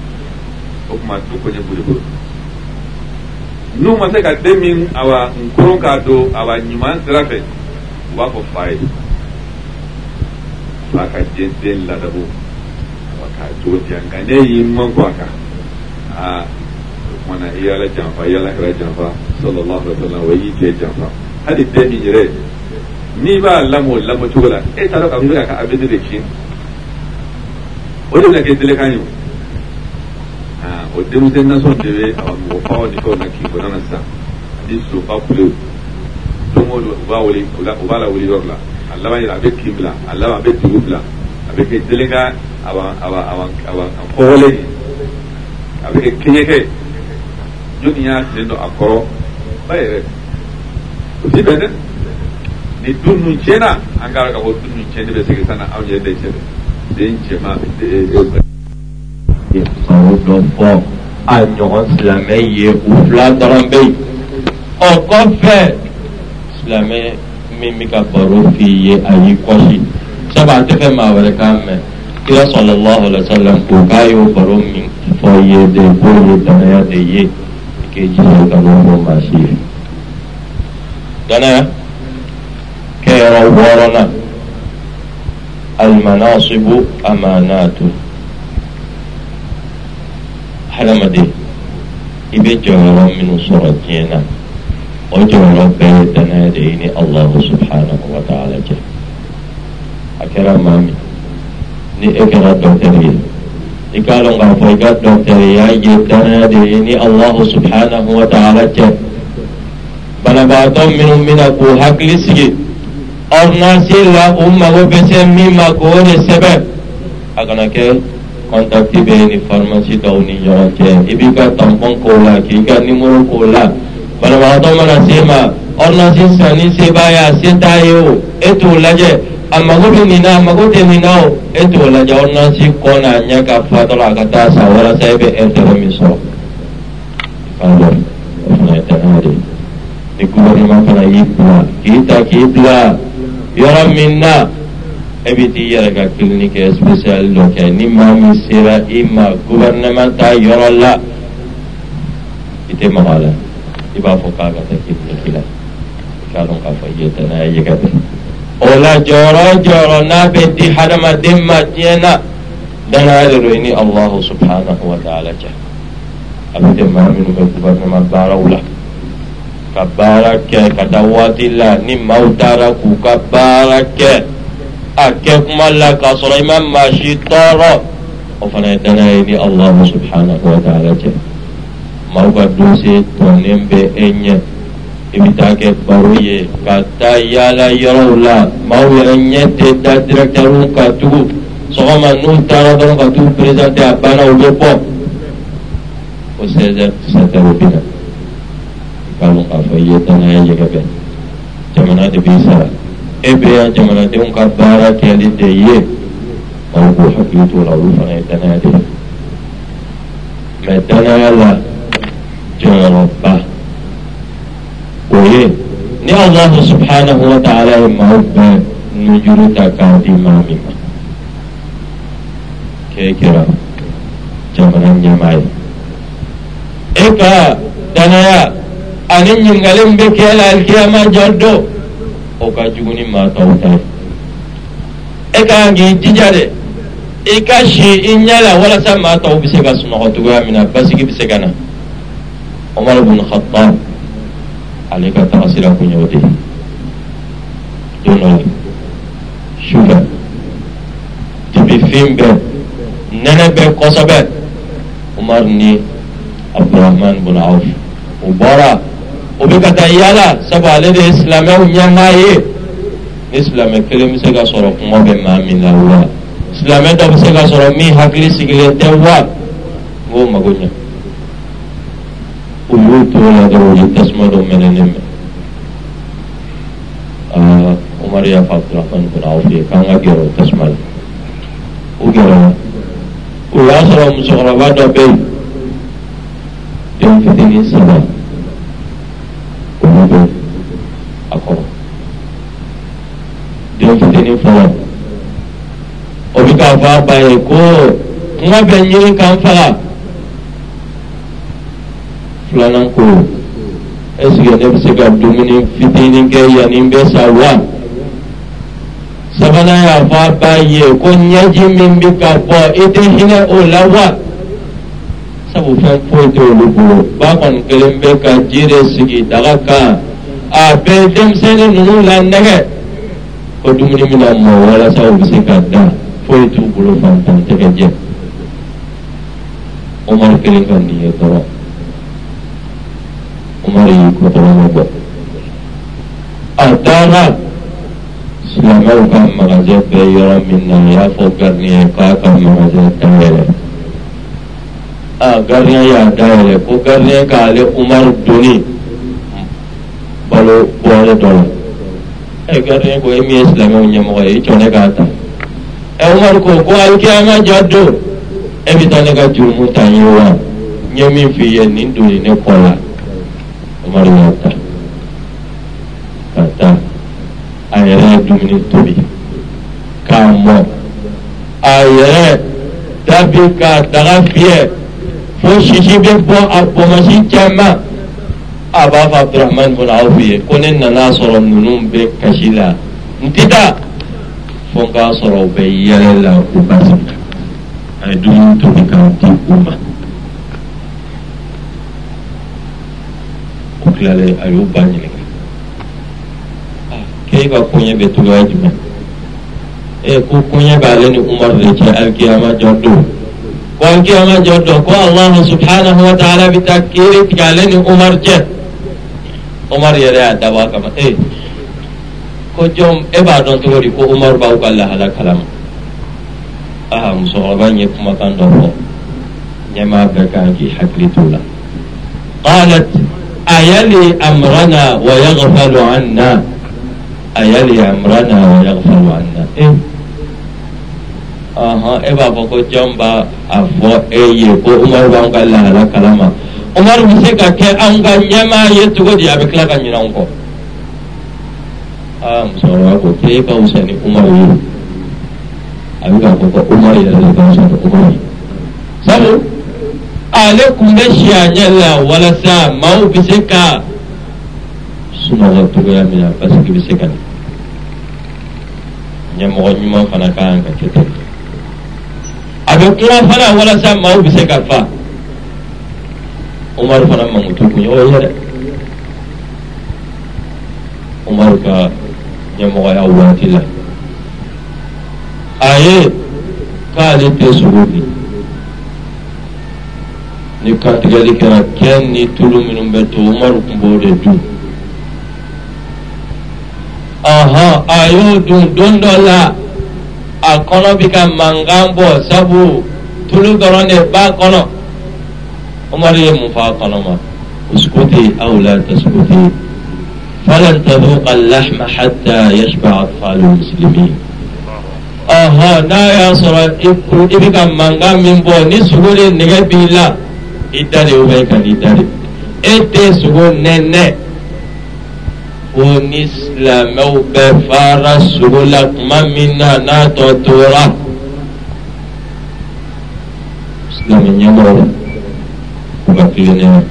o kuma to ko ne buri buri n'u ma se ka den min awa nkoron k'a don awa ɲuman sira fɛ u b'a fɔ fa ye fa ka den den ladabo awa k'a cogo di yan nka ne y'i man kɔ a kan aa o kuma na i y'ala janfa i y'ala kɛra janfa sallallahu alaihi wa sallam o y'i cɛ janfa hali den min yɛrɛ n'i b'a lamɔ lamɔ cogo la e t'a dɔn k'a fɔ i bɛ ka ka de tiɲɛ o de bɛna kɛ delekan ye o Ah, o na sɔn de bɛ a mɔgɔ faw ni fɛnw na k'i bɔnna na sisan ani sofa kulew don o don u b'a wele u b'a lawuli yɔrɔ la a laban yɛrɛ a bɛ kin bila a laban a bɛ dugu bila a bɛ kɛ jele ka a b'a a b'a a b'a a b'a a kɔgɔlen ye a bɛ kɛ kɛɲɛkɛ jɔnni y'a sen don a kɔrɔ ba yɛrɛ o ti bɛn dɛ ni du ninnu tiɲɛna an k'a dɔn k'a fɔ du ninnu tiɲɛni bɛ segin ka na anw yɛrɛ de cɛ den cɛman den kɔrɔ dɔ bɔ a ɲɔgɔn silamɛ ye u fila dɔrɔn bɛ yen ɔ kɔfɛ silamɛ min bɛ ka baro f'i ye a y'i kɔsi sabu a tɛ fɛ maa wɛrɛ k'a mɛn kira sɔlɔlɔhu alayhi wa sallam ko k'a y'o baro min fɔ i ye de k'o ye danaya de ye i k'i jija ka n'o fɔ maa si ye danaya kɛyɔrɔ wɔɔrɔnan alimanaasibu amaanaatu. alamade i bɛ jɔyɔrɔ minnu sɔrɔ diɲɛ na o jɔyɔrɔ bɛɛ ye danaya de ye ni alahu subhanahu wa taala cɛ a kɛra maa min ni e kɛra dɔkitɛri ye i k'a dɔn k'a fɔ i ka dɔkitɛriya ye danaya de ye ni alahu subhanahu wa taala cɛ banabaatɔ minnu bɛna k'u hakili sigi ordonnance la u mago bɛ se min ma k'o de sɛbɛn a kana kɛ contacté bɛ nin pharmacie dɔw ni ɲɔgɔn cɛ i b'i ka tampon k'o la k'i ka numéro k'o la banabagatɔ mana se ma ordonnance sanni se b'a ye a se t'a ye o e t'o lajɛ a mago bɛ nin na a mago tɛ nin na o e t'o lajɛ ordonnance kɔ n'a ɲɛ ka fa dɔrɔn a ka taa san walasa e bɛ intérêt min sɔrɔ o fana ye tana de ye ni gouvernement fana y'i bila k'i ta k'i bila yɔrɔ min na. ebiti yɛrɛ ka kilini kɛ spesiyali dɔ kɛ ni maa min sera i ma gouvernement ta yɔrɔ la i tɛ maga la i b'a fɔ k'a ka taa kilini k'i la i k'a dɔn k'a fɔ i ye danaya ye ka bɛn o la jɔyɔrɔ o jɔyɔrɔ n'a bɛ di hadamaden ma diɲɛ na danaya de don i ni alahu subhanahu wa taala cɛ a bɛ tɛ maa minnu bɛ gouvernement baaraw la. ka baara kɛ ka da waati la ni maaw taara k'u ka baara kɛ akẹ́kùnmọ́lá kà sọ̀rọ̀ ẹ má máa ṣe tọ́rọ̀ ọ̀fọ̀nà ìdáná yẹn ní aláwọ̀ subhanahu wa ta'ala jẹ́ màá gba dúró sí tọ̀ní bẹ ẹ̀yẹ ibi tá a kẹ baro yẹ ka taa yaala yɔrɔw la maaw yɛrɛ ɲɛ tɛ da dirakitɛriw ka tugu sɔgɔma n'u taara dɔrɔn ka t'u perezante a banna u bɛ bɔ ko sɛzɛ sɛtɛriw bɛ na i k'a dɔn k'a fɔ i ye danaya yɛgɛ jamana de b'i sara. e bɛ ya jamanadenw ka baara kɛli de ye aw k'u hakili to la olu fana ye danaya de ye mɛ danaya la jɔyɔrɔba o ye ni subhanahu wa ta'ala ye maaw bɛɛ nujuru ta k'a di maa min ma k'e kɛra jamana ɲɛmaa ye e ka danaya ani ɲininkali min bɛ kɛ la alikiyama don. o ka jugu ni maa tɔw ta ye e ka kan k'i jija dɛ i ka si i ɲɛ la walasa maa tɔw bɛ se ka sunɔgɔ cogoya min na basigi bɛ se ka na umar ibn khattab ale ka taga sira kun ye de ye don dɔ sufɛ dibifin bɛɛ nɛnɛ bɛɛ kosɛbɛ umar ni abdulrahman ibn awf u bɔra. òbíkà ta yálà sábà alẹ́ de silamẹ́ ɲɛmaa ye ni silamɛ kelen bɛ se ka sɔrɔ kuma bɛ maa min na wa silamɛ dɔ bɛ se ka sɔrɔ min hakili sigilen tɛ wa n b'o mago ɲɛ u y'u to la dɔrɔn u ye tasuma dɔ mɛnɛnen mɛn aa umaru y'a fɔ abudulayi kɔnɔ aw fɛ yen k'an ka gɛrɛ o tasuma la u gɛrɛ la o y'a sɔrɔ musokɔrɔba dɔ bɛ yen den fitinin saba. onídó akọrọ dèjìdè ní fọlọ omi k'a fọ a ba ye ko n ka bɛn yiri kan faga filanan ko ɛsike ne bɛ se ka dumuni fitinin kɛ yanni n bɛ sa wa sabanan y'a fɔ a ba ye ko ɲɛji min bɛ ka bɔ i tɛ hinɛ o la wa. sabu fɛn foyi olu bolo ba kɔni kelen bɛ ka ji de sigi daga kan a bɛ denmisɛnnin ninnu la nɛgɛ ko dumuni bɛna mɔ walasa u bɛ se ka da foyi t'u bolo fantan tɛgɛ jɛ umaru kelen ka nin ye dɔrɔn umaru y'i ko dɔrɔn ma bɔ a taara silamɛw ka magasin bɛ yɔrɔ min na a y'a fɔ garidiɲɛ k'a ka magasin dayɛlɛ Ah, gardien y'a dayɛlɛ ko oh, gardien k'ale umar doni balo bɔrɛ dɔ la ɛ gardien ko e min ye silamɛw ɲɛmɔgɔ ye i jɔ ne k'a ta ɛ umaru ko ko ayi kɛ an ka ja don e bɛ taa ne ka jurumu ta n ye wa n ye min f'i ye nin doni ne kɔ la umaru y'a ta ka taa a yɛrɛ ye dumuni tobi k'a mɔ a yɛrɛ dabi k'a daga fiyɛ fo sisi bɛ bɔ a kɔmasi caman a b'a fɔ abudurahman bɔn aw fɛ yen ko ne nana sɔrɔ ninnu bɛ kasi la n ti taa fo k'a sɔrɔ u bɛ yɛlɛ la u ka sigi a ye dumuni tobi k'a di u ma u tilalen a y'u ba ɲininka k'e ka koɲɛ bɛ togoya jumɛn ee ko koɲɛ b'ale ni umaru de cɛ alikiyama jɔ don. وانكي اما جردوك والله سبحانه وتعالى بتأكيرك قالني عمر جد عمر يرى دواك ما ايه كو جوم ابادون تقولي كو عمر باوك الله هذا كلام اها مصوربان يكو مكان دوكو نما بكاكي حقلي طولا قالت ايالي امرنا ويغفل عنا ايالي امرنا ويغفل عنا ايه e b'a fɔ ko jɔn b'a a fɔ e ye ko umaru b'an ka lahala kalama umaru bɛ se ka kɛ an ka ɲɛmaa ye cogo di a bɛ tila ka ɲinɛ an ah, kɔ aa musokɔrɔba ko k'e e ka fisa ni umaru ye a bɛ k'a fɔ ko umaru yɛrɛ de ka fisa ni umaru ye sabu ale kun bɛ si a ɲɛ la walasa maaw bɛ se ka sunɔgɔ cogoya min na parce que bɛ se ka ɲɛmɔgɔ ɲuman fana ka kan ka kɛ ten a bɛ kuma fana walasa maaw bɛ se ka fa umaru fana mankutu kunɲɔgɔn ye dɛ umaru ka ɲɛmɔgɔya waati la a ye k'ale tɛ sogo bi ni kantigɛli kɛra kɛn ni tulu minnu bɛ to umaru tun b'o de dun ɔhɔn a y'o dun don dɔ la. a kɔnɔ bi ka mankan bɔ sabu tulu dɔrɔn de b'a kɔnɔ umaru ye mun fɔ a kɔnɔ ma uskuti aw la taskuti falan taduqa lahma hatta yashba atfalu muslimi ɔhɔn n'a y'a sɔrɔ i bi ka mankan min bɔ ni sogo de nɛgɛ b'i la i da de o ka n'i da e tɛ sogo nɛnɛ. ومثل موب فارس ولك ما منها ناتو تورا اسلام ينور وما كلينه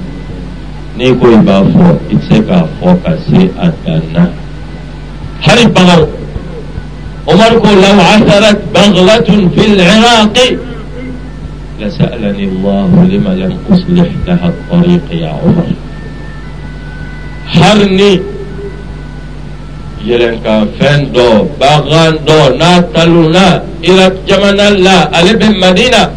نيكو يبافو اتسكا فوكسي اتانا هاري بغل عمر لو عثرت بغلة في العراق لسألني الله لما لم أصلح لها الطريق يا عمر هرني yelen ka fɛn dɔ bagan dɔ n'a talonna iraq jamana la ale bɛ madina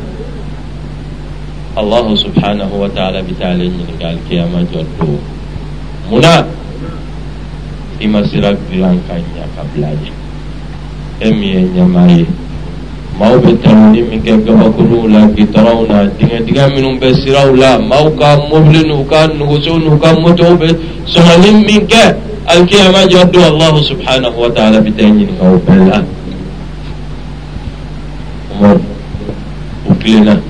allahu subhanahu wa taala bi taa ale ɲininka alikiyama jɔ don munna i ma sira dilan ka ɲa ka bila ye e min ye ɲama ye maaw bɛ taroni min kɛ gabakuruw la gitaraw na dingɛ dingɛ minnu bɛ siraw la maaw ka mobili n'u ka nugusow n'u ka motow bɛ sɔrɔli min kɛ القيامة جهد الله سبحانه وتعالى بتأجين كوبا الآن أمر وكلنا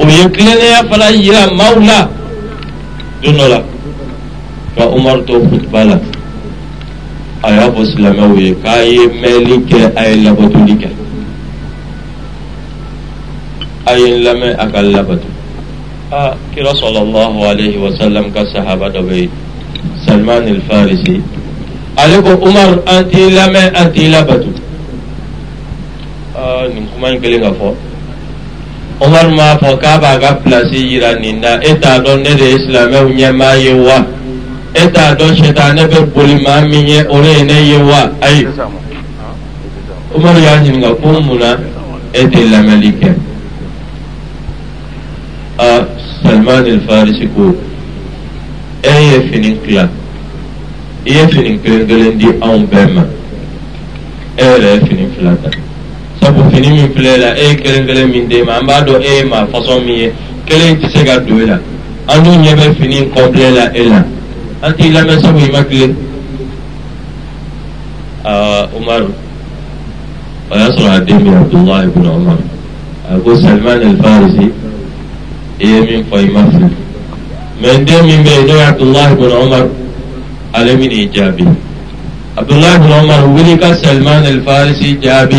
ويكلنا يا فلا إلى مولا دون الله فأمر تو خطبة لك أيا بسلمة ويكاي ملك أي لبطو لك أي لما أكل لبطو آه كرا صلى الله عليه وسلم كالصحابة دبيت salman alfarisi ale ko umaru an t'i lamɛn an t'i labato nin kuma in kelen ka fɔ umaru m'a fɔ k'a b'a ka pilasi yira nin na e t'a dɔn ne de ye silamɛw ɲɛmaa ye wa e t'a dɔn sɛtan ne bɛ boli maa min ye o de ye ne ye wa ayi umaru y'a ɲininka ko mun na e tɛ lamɛnli kɛ ah, salman alfarisi ko e ye fini tila i ye fini kelen kelen di anw bɛɛ ma e yɛrɛ ye fini fila ta sabu fini min filɛ la e ye kelen kelen min d'e ma an b'a dɔn e ye maa fasɔn min ye kelen tɛ se ka don e la an dun ɲɛ bɛ fini kɔnpilɛ la e la an t'i lamɛn sabu i ma kile. aa umaru o y'a sɔrɔ a den bɛ abdullahi bin umar a ko salman al-farisi i ye min fɔ i ma fili mɛ n den min bɛ yen n'o ye abdullahi bin umar. عالم ایجابی عبداللہ بن عمر ولی کا سلمان الفارسی جابی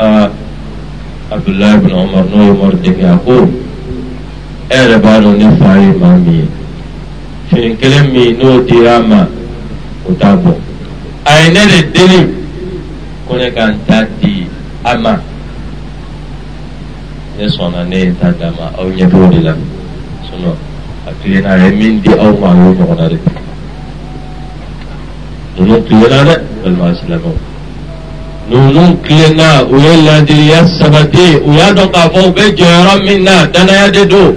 عبداللہ بن عمر نو مرد یعقوب erebano ne fare mamie finkele mi no dirama utabo le deli kone kantati ama ne sona ne tadama au nyebodi la sono atiyenaaye min di aw maa yoo ɲɔgɔnna de ninnu tilenna dɛ walima silamɛw ninnu tilenna u ye ladiriya sabati u y'a dɔn k'a fɔ u bɛ jɔyɔrɔ min na danaya de don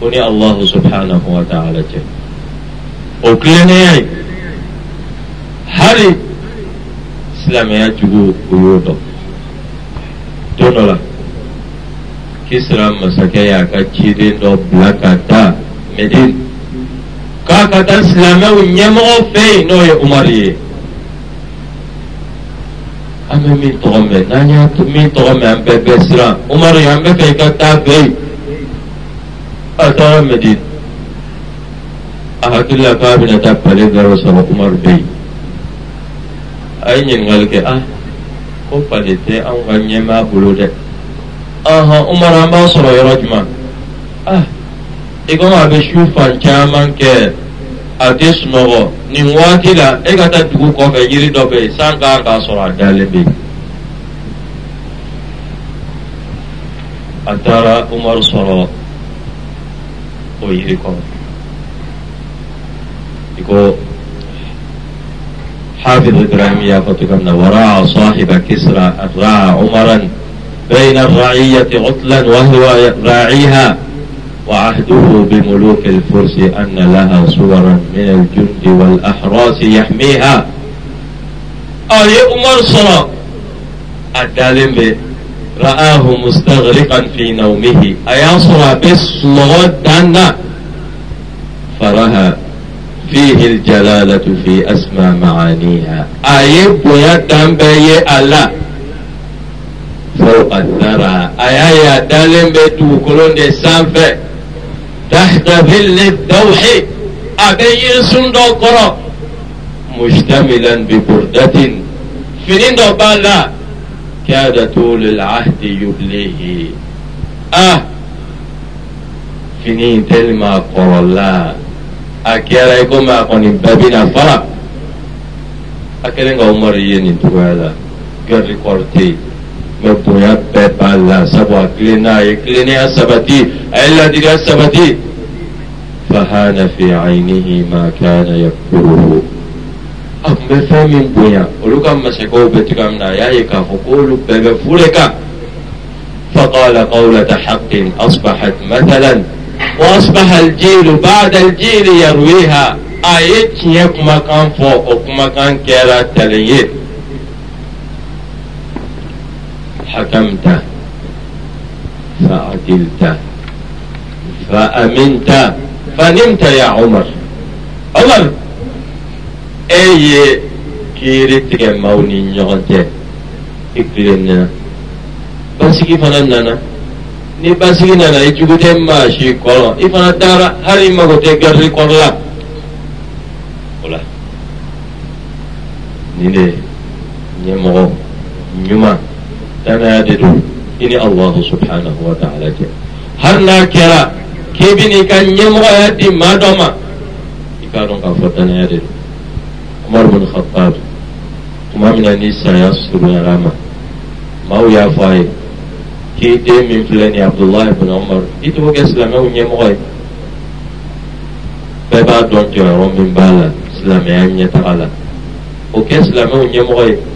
ko ni alahu subhanahu wa ta'ala cɛ o tilennenya in hali silamɛya jugu u y'o dɔn don dɔ la kisira masakɛ y'a ka ciden dɔ bila ka taa Medin, k'a ka taa silamɛw ɲɛmɔgɔ fɛ yen n'o ye umaru ye an bɛ min tɔgɔ mɛn n'an y'a min tɔgɔ mɛn an bɛɛ bɛɛ siran umaru an bɛ fɛ i ka taa fɛ yen a taara a hakili la ah ko pale tɛ anw ka ɲɛmaa bolo dɛ ɔnhɔn Umar an b'a sɔrɔ ah igoma abe shufa caman kɛ a tɛ sunɔgɔ nin waati la e ka taa dugu kɔfɛ yiri dɔ bɛ yen san kan k'a sɔrɔ a dalen bɛ yen a taara umaru sɔrɔ o yiri kɔrɔ i ko حافظ إبراهيم يا فتكمنا وراء صاحب كسرى الراع عمرا بين الرعية عطلا وهو راعيها وعهده بملوك الفرس أن لها صورا من الجند والأحراس يحميها أي عمر صلاة الدالم رآه مستغرقا في نومه صلى بس دانا فرها فيه الجلالة في أسمى معانيها بويا ويدن بي ألا فوق الثرى أيا يا بي بتوكلون دي سانفه كهنبل الدوح أبي سندقرا مشتملا ببردة فنين بالا كاد طول العهد يبليه أه فنين تلما قرى الله أكيرا يكون ما قني بابنا فرق أكيرا عمر يني توالا قرر قرتي Proyecto Pala Sabwa Klina Klina Sabati إلا دي السبتي فهان في عينه ما كان يكفره أكم فمن بويا ولك أما سكو بتكم نايايك فقول ببفولك فقال قولة حق أصبحت مثلا وأصبح الجيل بعد الجيل يرويها آيت يكما كان فوق وكما كان كيرا تليه حكمت فعدلت فأمنت فنمت يا عمر عمر أي كيرت موني نغنت إكلنا بسكي فنانا ni basigi nana i jugute maasi k ɔ l ɔ i fana taara hali i mago tɛ g a r i i kɔrɔ la o la nin de ɲɛmɔgɔ ɲuman danadidun ini allahu subhanahu wa ta'ala ke har n'a kɛra k'i bi n'i ka ɲɛmɔgɔya di maa dɔ ma i k'a dɔn k'a fɔ danaya de don umaru bin khattab tuma min na ni saya surunyara ma maaw y'a fɔ a ye k'i den min filɛ nin ye abdullahi bin umaru i t'o kɛ silamɛw ɲɛmɔgɔ ye bɛɛ b'a dɔn jɔyɔrɔ min b'a la silamɛya ɲɛtaga la o kɛ silamɛw ɲɛmɔgɔ ye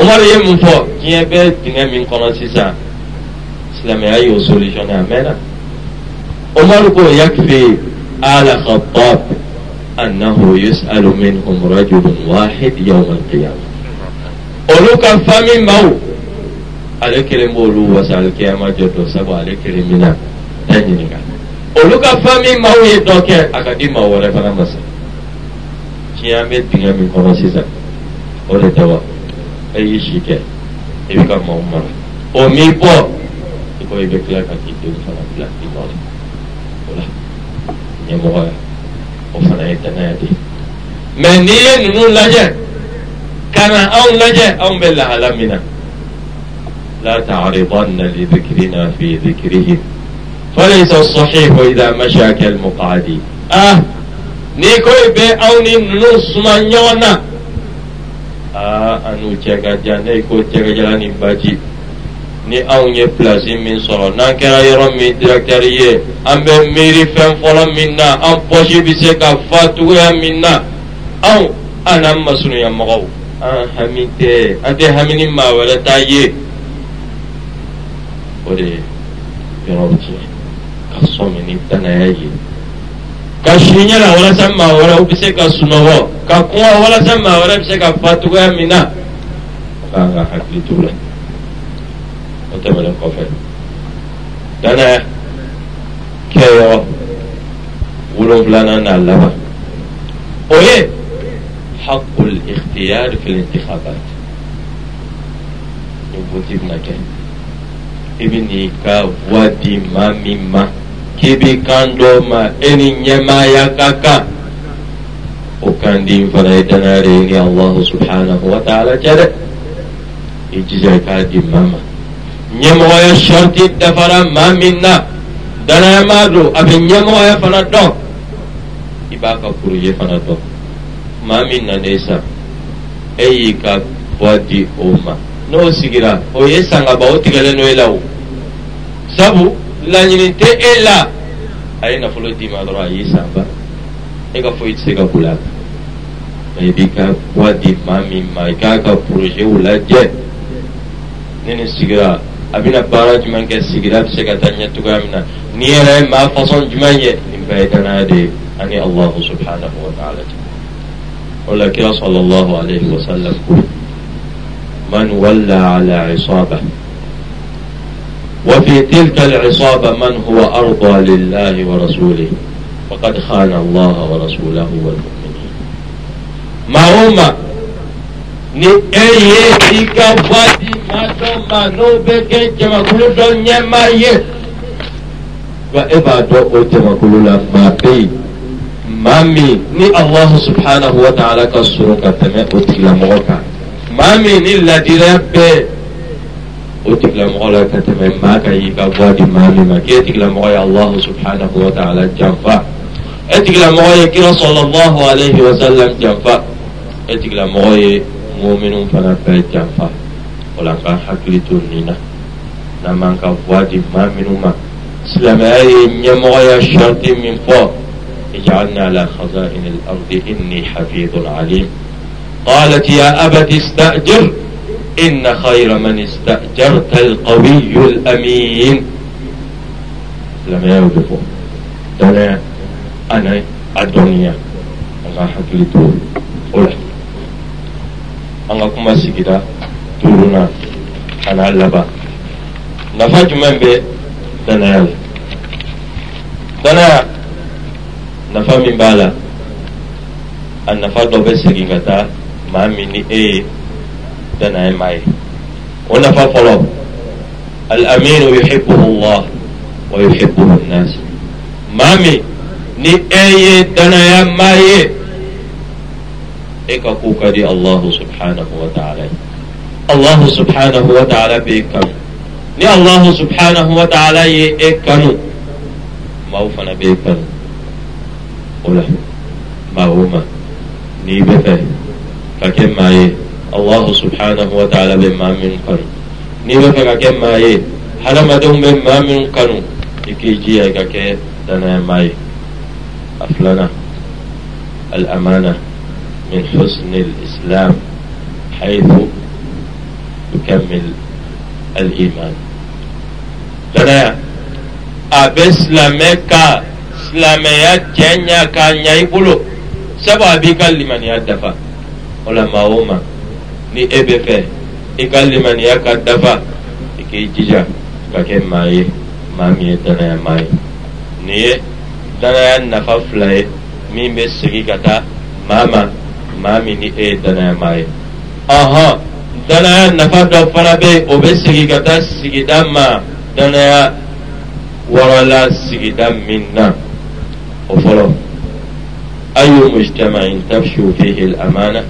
Omar ye mun fɔ diɲɛ bɛ dingɛ min kɔnɔ sisan silamɛya y'o solution a mɛnna Omar ko yakfi ala khattab annahu yus'alu minhum rajulun wahid yawm al-qiyamah olu ka fami maaw ale kelen b'olu wasa alikiyama jɔ dɔ sabu ale kelen bɛna ta ɲininka olu ka fami maaw ye dɔ kɛ a ka di maa wɛrɛ fana ma sa diɲɛ an bɛ dingɛ min kɔnɔ sisan o de tɛ wa. ayi si kɛ i bɛ ka maaw mara ɔ n'i bɔ i kɔ i bɛ tila ka k'i denw fana bila i nɔ la o la ɲɛmɔgɔya o fana ye danaya de ye mɛ n'i ye ninnu lajɛ ka na anw lajɛ anw bɛ lahala min na la taaridanna lidikirina fi dikirihim فليس الصحيح إذا مشى كالمقعد آه نيكوي بي أو نيم نص من يونا a anu cɛ ka jan ne ko tɛgɛjalan ni baji ni anw ye pilasi min sɔrɔ n'an kɛra yɔrɔ min dirakitɛri ye an bɛ miiri fɛn fɔlɔ min na an pɔsi bɛ se ka fa cogoya min na anw an n'an masurunya mɔgɔw an hami tɛ an tɛ hami ni maa wɛrɛ t'a ye o de ye yɔrɔw tiɲɛ ka sɔn ni danaya ye. ka siriɲɛ la walasa maa wɛrɛw bɛ se ka sunɔgɔ ka kuma walasa maa wɛrɛ bɛ se ka fa cogoya min na k'an ka hakili t'o la o tɛmɛnen kɔfɛ danaya kɛyɔrɔ wolonfilanan n'a laban o ye hakul ikhtiyar fil intikhabat ni voti bɛna kɛ i bɛ n'i ka voix di maa min ma. k'ibi kan dɔ ma e ni ɲɛmaaya ka kan o kan di fana ye danaya de ni alahu subhanahu wa taala cɛ dɛ i jija i k'a di maa ma ɲɛmɔgɔya sɔriti dafara maa min na danaya ma don a bɛ ɲɛmɔgɔya fana dɔn i b'a ka kuruje fana dɔn maa min nanen sa e y'i ka bɔ di o ma n'o sigira o ye sangaba o tigɛlen n'o ye la o sabu. laɲini tɛ e la a ye nafolo d'i ma dɔrɔn a y'i san ban e ka foyi tɛ se ka boli a kan mɛ i b'i ka wa di maa min ma i k'a ka porozew lajɛ ne ni sigira a bɛna baara jumɛn kɛ sigira bɛ se ka taa ɲɛ cogoya min na ni yɛrɛ ye maa fasɔn jumɛn ye nin bɛɛ ye danaya de ye ani allahu subhanahu wa ta'ala cɛ o la kira sɔlɔ allahu alayhi wa sallam ko man walla ala isaba. وفي تلك العصابة من هو أرضى لله ورسوله فقد خان الله ورسوله والمؤمنين ما هما ني أيه ديكا ما كل ما بي مامي ني الله سبحانه وتعالى كسرك ما مامي ني الذي وتك لمغلا كتمين ما كي كبواد ما مما كيتك لمغايا الله سبحانه وتعالى جنفا اتك لمغايا كرا صلى الله عليه وسلم جنفا اتك لمغايا مؤمن فنفا جنفا ولنقا حكري تنينا نمان كبواد ما مما سلمائي نمغايا شرط من فوق اجعلنا على خزائن الأرض إني حفيظ عليم قالت يا أبت استأجر إن خير من استأجرت القوي الأمين لما يوجفه أنا أنا الدنيا أنا حكي دول أولا أنا كما سيكدا دولنا أنا اللبا نفاج من بي دنيا دنيا نفا من بالا النفا دو بسيكي maa ما مني إيه لنا علم عليه قلنا فولو اب الامين يحبه الله ويحبه الناس مامي ni eye danaya maye e ka kokari allahu subhanahu wa ta'ala allahu subhanahu wa ta'ala be kanu ni allahu subhanahu wa ta'ala ye e kanu maaw fana be kanu o la maa o ma n'i bɛ fɛ ka kɛ maa ye الله سبحانه وتعالى بما من قنو نيما فكا كم ما يه هل ما دوم من قنو يكي جي ايكا كي دانا ما أفلنا الأمانة من حسن الإسلام حيث يكمل الإيمان دانا أبي سلاميكا سلاميا تينيا كان يبولو سبا بيكا لمن يدفع ولما أومن ni e bɛ fɛ i ka limaniya ka dafa i k'i jija ka kɛ maa ye maa min ye danaya maa ye nin ye danaya nafa fila ye min bɛ segin ka taa maa ma maa min ni e ye danaya maa ye ɔhɔn danaya nafa dɔ fana bɛ yen o bɛ segin ka taa sigida ma danaya wɔrɔla sigida min na o fɔlɔ ayi mujtama in fihi al-amana.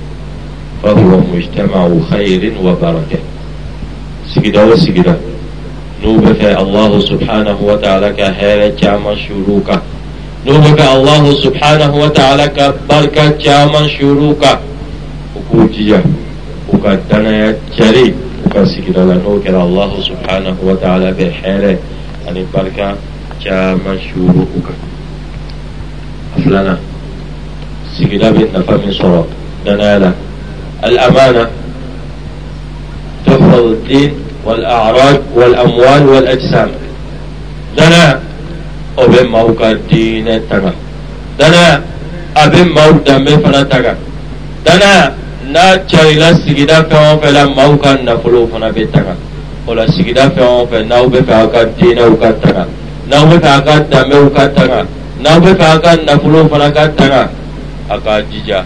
فضلهم مجتمع خير وبركة سيدا وسيدا نوبك الله سبحانه وتعالى كهيرة جامع شروكا نوبك الله سبحانه وتعالى كبركة جامع شروكا وكوجيا وكدنا جري وكسجدا لنوك الله سبحانه وتعالى يعني بحيرة أن البركة جامع شروكا أفلنا سيدا بنا فمن صراط دنالا الأمانة تحفظ الدين والأعراض والأموال والأجسام دنا أبين موقع الدين التغا دنا أبن موقع دم فلا تغا دنا نا تشايلا سيجدا فهو فلا موقع نفلو فنا بيتغا ولا سيجدا فهو فلا ناو بفعه كان دين أو كان تغا ناو بفعه كان دم أو كان تغا ناو بفعه كان نفلو فنا كان تغا جيجا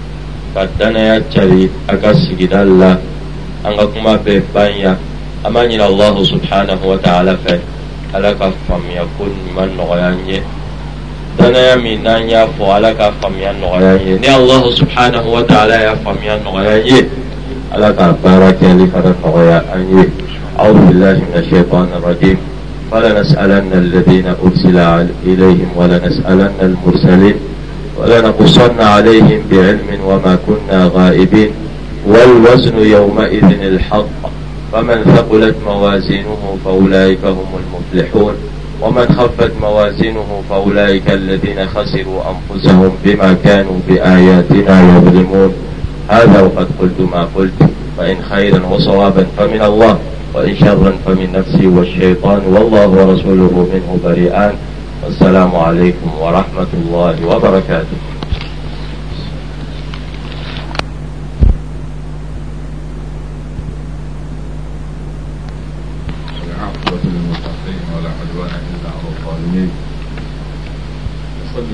ka danaya cari a ka sigida la an ka kuma bɛɛ banya an b'a ɲini allahu subhanahu wa ta'ala fɛ ala ka faamuya ko ɲuman nɔgɔya an ye danaya min n'an y'a fɔ ala ka faamuya nɔgɔya an ye ni allahu subhanahu wa ta'ala y'a faamuya nɔgɔya an ye ala ka baara kɛli fana nɔgɔya an ye أعوذ بالله من الشيطان الرجيم فلنسألن الذين أرسل إليهم ولنسألن المرسلين ولنقصن عليهم بعلم وما كنا غائبين والوزن يومئذ الحق فمن ثقلت موازينه فأولئك هم المفلحون ومن خفت موازينه فأولئك الذين خسروا أنفسهم بما كانوا بآياتنا يظلمون هذا وقد قلت ما قلت فإن خيرا وصوابا فمن الله وإن شرا فمن نفسي والشيطان والله ورسوله منه بريئان والسلام عليكم ورحمة الله وبركاته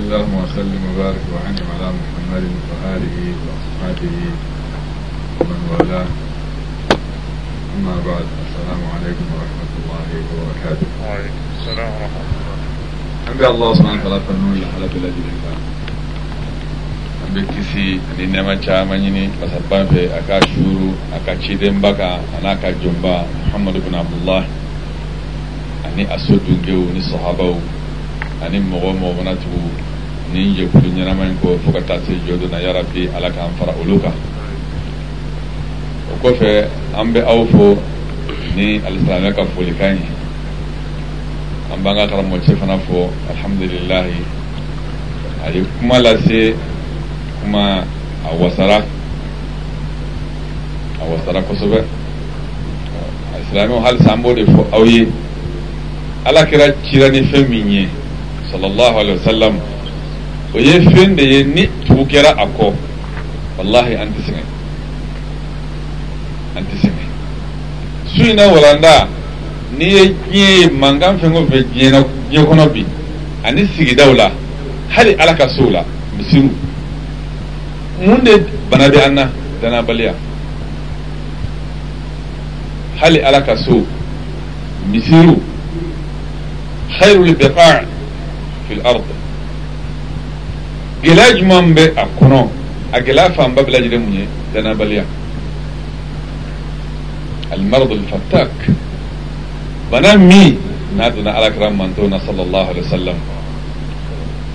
اللهم وسلم وبارك على محمد وآله ومن والاه أما بعد السلام عليكم ورحمة الله وبركاته وعليكم السلام ورحمة الله ambe allah subhanahu ta'ala fannu ila halatu ladina kan an bɛ kisi ani nema caman basa ban fe a ka suru a ka cidenba kan a ka jomba muhamadu bin abdullah ani a so ni sahabaw ani mɔgɔ mɔgɔ mana tugu ni jekulu ɲɛnama ko kɔ fo ka taa se jɔ na yarabi ala k'an fara olu kan o kofe an be aw fo ni alisilamɛ ka folikan ye b'an ka karamɔgɔcɛ fana fɔ alhamdulilahi a ye kuma lase kuma a wasara a wasara kosɛbɛ a silamɛw halisa an b'o de fɔ aw ye ala kɛra cira ni fɛn min ye sallallahu alaihi wasallam o ye fɛn de ye ni tugu kɛra a kɔ wallahi an tɛ sɛgɛn an tɛ sɛgɛn su in na walanda n'i ye diɲɛ mankan fɛn o fɛn diɲɛ diɲɛ kɔnɔ bi ani sigidaw la hali ala ka sow la misiriw mun de bana bɛ an na danabaliya hali ala ka so misiriw khayrul biqa' fil ard gɛlɛya jumɛn bɛ a kɔnɔ a gɛlɛya fanba bɛɛ lajɛlen mun ye danabaliya المرض الفتاك banan mi na duna alakiran manto na sallallahu alaihi wasallam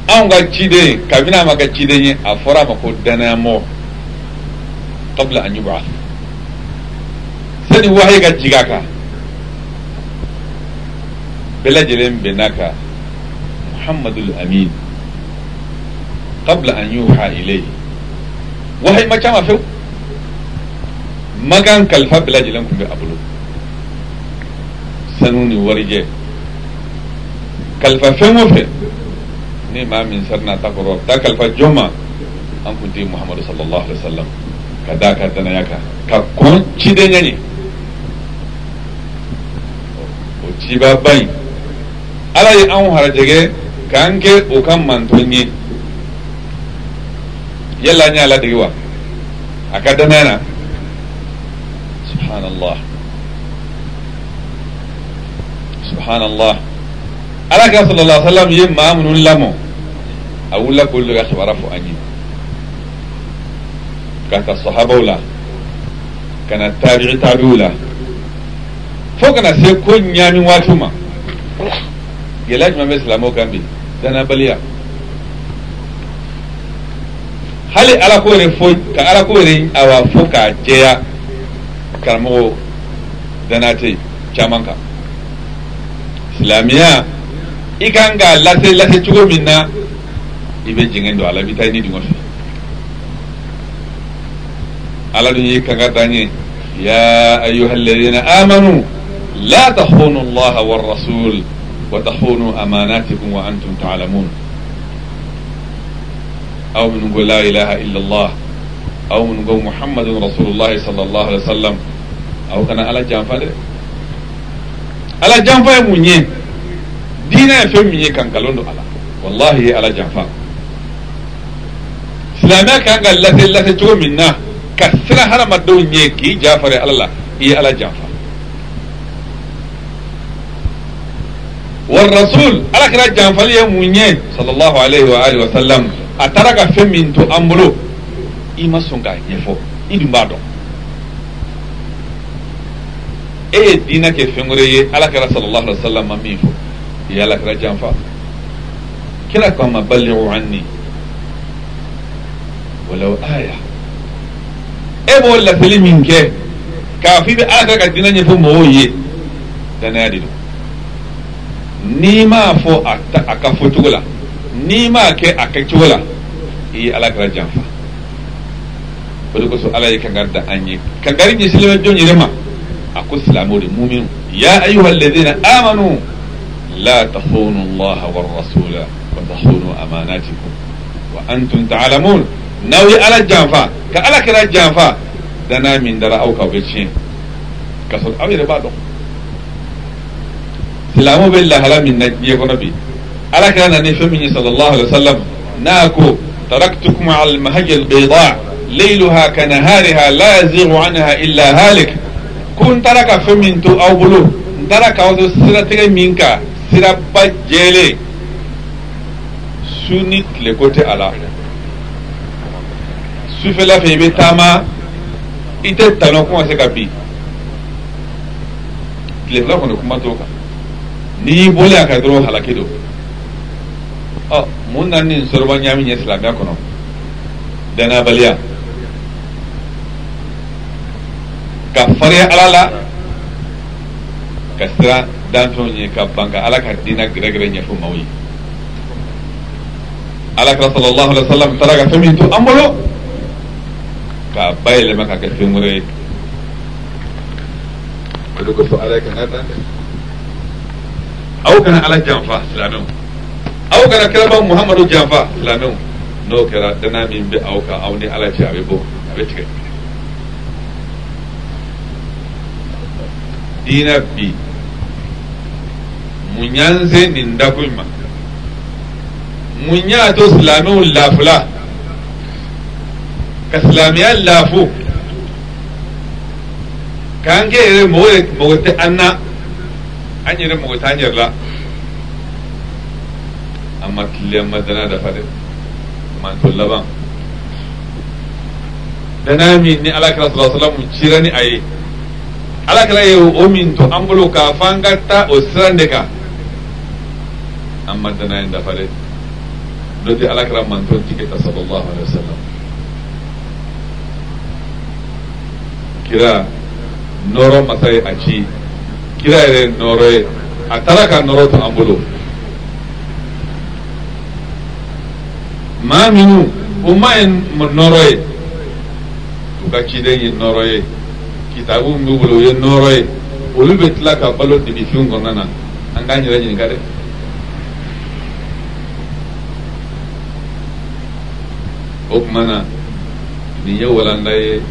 an ga cide kabina maka cide ne a fara ma ko dana mo qabla an yub'ath sani wahai ga jigaka belajelen benaka muhammadul amin qabla an yuha ilayhi wahai ma chama few magan kalfa belajelen kun be abulu sanuni warije kalifa fɛn o ne maa min sarna na ta kɔrɔ ta kalfa joma an kun tɛ sallallahu alaihi wasallam ka da ka danaya kan ka kun ci cidenya ne o ci ba bai ala ye anw harajɛgɛ k'an ke o kan manton ye yala an y'a ladege wa a ka na subhanallah سبحان الله ألاك صلى الله عليه وسلم يم آمن لمو أقول لك كل غاش برافو أني كانت الصحابة ولا كانت تابع تابولا فوقنا سيكون يعني واتوما يلاج ما بس لمو كان بي سنة بليا هل على كل فوق كعلى كل أو فوق جيا كرمو دناتي كمانكا silamɛya i kan k'a lase lase cogo min na i bɛ jigin don a la i bɛ taa i ni dingɛ fɛ ala dun y'i kan ka taa ɲɛ ya ayuha alladhina amanu la tahunu allaha wa rasul wa tahunu amanatikum wa antum ta'lamun aw minnu ko la ilaha illa allah aw minnu ko muhammadun rasulullah sallallahu alaihi wasallam aw kana ala janfa dɛ ala janfa ye mun ye diinɛ ye fɛn min ye don a la wallahi ye ala janfa silamɛya kan ka lase lase cogo min na ka sira hadamadenw ye k'i jafare ala la i ye ala janfa والرسول على كلا جانفال يمونيه صلى الله عليه وآله وسلم أترك فمن تو أمبرو إما سنكا يفو إدن بعدو e ye diinɛ kɛ fɛn wɛrɛ ye ala kɛra sallallahu alaihi wa sallam ma min fɔ i ye ala kɛra janfa kira k'a ma balighu anni walaw aya e b'o laseli min kɛ k'a fɔ i bɛ ala kɛra ka diinɛ ɲɛfɔ mɔgɔw ye danaya de don n'i m'a fɔ a ta a ka fɔ cogo la n'i m'a kɛ a kɛcogo la i ye ala janfa o de kosɔn ala ye kangari da an ye kangari ɲɛsilen bɛ jɔn yɛrɛ ma أقول في المؤمن يا أيها الذين آمنوا لا تخونوا الله والرسول وتخونوا أماناتكم وأنتم تعلمون ناوي على الجنفة كألا كلا الجنفة دنا من درا أو كوكيشين كسر أو يربادو سلامو بالله هلا من نجي غربي ألا كلا نفهمني صلى الله عليه وسلم ناكو تركتكم على المهج البيضاء ليلها كنهارها لا يزيغ عنها إلا هالك ko n taara ka fɛn min to aw bolo n taara k'aw to siratigɛ min kan siraba jɛlen su ni tileko tɛ a la sufɛla fɛ i bɛ taama i tɛ tɔnɔ kuma se ka bin tilefɛla kɔni kuma t'o kan n'i y'i bɔlen a kan dɔrɔn halaki don ɔ mun na ni sɔrɔba ɲaami ɲɛ silamɛya kɔnɔ danabaliya. ka fariya ala la ka sira danfɛnw ye ka ban ka ala ka diina gɛrɛgɛrɛ ɲɛfɔ maaw ye alakira sallallahu alaihi wasallam taara ka fɛn min to an bolo k'a bayɛlɛma ka kɛ fɛn wɛrɛ ye o de kosɔn ala ye kanga dan dɛ aw kana ala janfa silamɛw aw kana kiraba muhamadu janfa silamɛw n'o kɛra dana min bɛ aw kan aw ni ala cɛ a bɛ bɔ a bɛ tigɛ dina bi munyanse ni ndakuma munya to silamɛw lafula ka silamɛya lafu k'an kɛ yɛrɛ mɔgɔ tɛ an na an yɛrɛ mɔgɔ an yɛrɛ la an ma kiliyan ma dana dafa dɛ laban dana min ni ala kira sɔrɔ salamu cira ni a ye ala kala ye o min to an bolo k'a fɔ an o siran ka an ma dana ye dafa dɛ sallallahu alaihi wasallam kira noro masai a ci kira yɛrɛ nɔrɔ ye a taara ka nɔrɔ to an bolo maa minnu o maa e. ka ciden ye nɔrɔ kitabu min bɛ bolo o ye nɔrɔ ye olu bɛ tila ka balo dibi fiw kɔnɔna na an k'an yɛrɛ ɲininka dɛ o tuma na nin ye walanda ye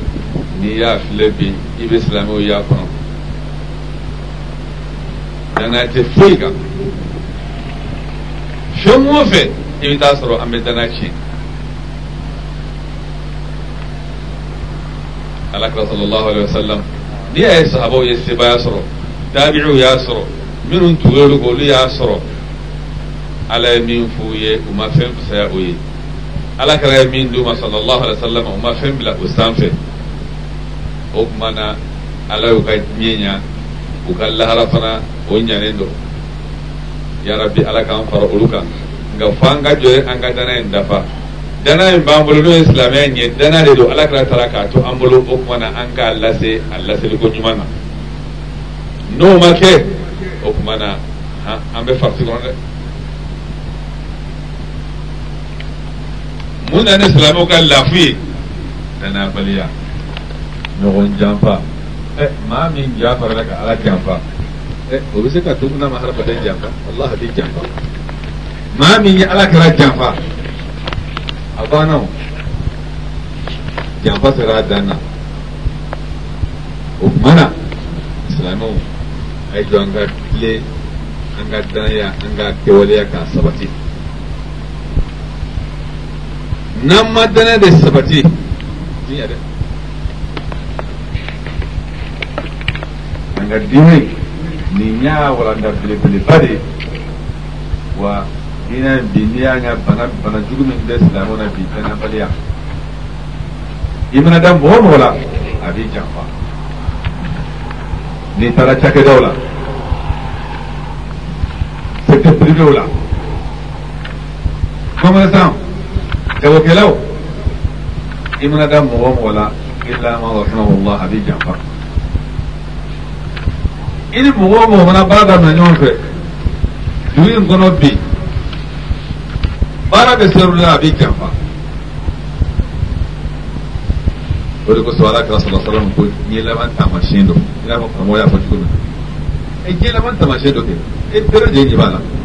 n'i y'a filɛ bi i bɛ silamɛw y'a kɔnɔ danaya tɛ foyi kan fɛn o fɛn i bɛ taa sɔrɔ an bɛ danaya tiɲɛ الأكرم صلى الله عليه وسلم ليه أي صحابة يستبا يسرو تابعوا يسرو منهم تقولوا قولوا يسرو على يمين فوية وما فهم سيأوي على كرا يمين دوما صلى الله عليه وسلم وما فهم لا وستنفه أكمنا على يقيت مينيا وقال لها رفنا ونيا نندو يا ربي على كان فرقلوكا nga fa an ka jɔ an dana in b'an bolo n'o ye silamɛya in ye dana de don ala kɛra taara k'a to an bolo o tuma na an k'a lase a laseliko ɲuman na n'o ma kɛ o tuma na an bɛ farisi kɔnɔ dɛ mun na ni silamɛw ka lafu ye danayabaliya ɲɔgɔn janfa ɛ maa min ja farala ka ala janfa ɛ o bɛ se ka to mun na ma hadamaden janfa walahi a bɛ janfa maa min ye ala kɛra janfa a kwanan yan fasara dana o mana silamɛw a ye jɔ an ka tile an ka danaya an ka kɛwaleya k'a sabati n'an ma danaya de sabati diɲɛ dɛ an ka diinɛ nin y'a walanda belebeleba de wa ina bi n'i y'a ŋa bana bana jugu min bɛ silamɛw na bi danabaliya i mana da mɔgɔ mɔgɔ la a b'i janfa n'i taara cakɛdaw la secteur privéw la commerçant jagokɛlaw i mana da mɔgɔ mɔgɔ la illa ma rahimahulah a b'i janfa i ni mɔgɔ o mɔgɔ fana baara daminɛ ɲɔgɔn fɛ dugu in kɔnɔ bi bara da sayar da abin kyanfa wadda kusa wala kira sallallahu alaihi wasallam ko ni laban tamashin do ila ko kamo ya fashi ko e ke laban tamashin do ke e tere je ni bala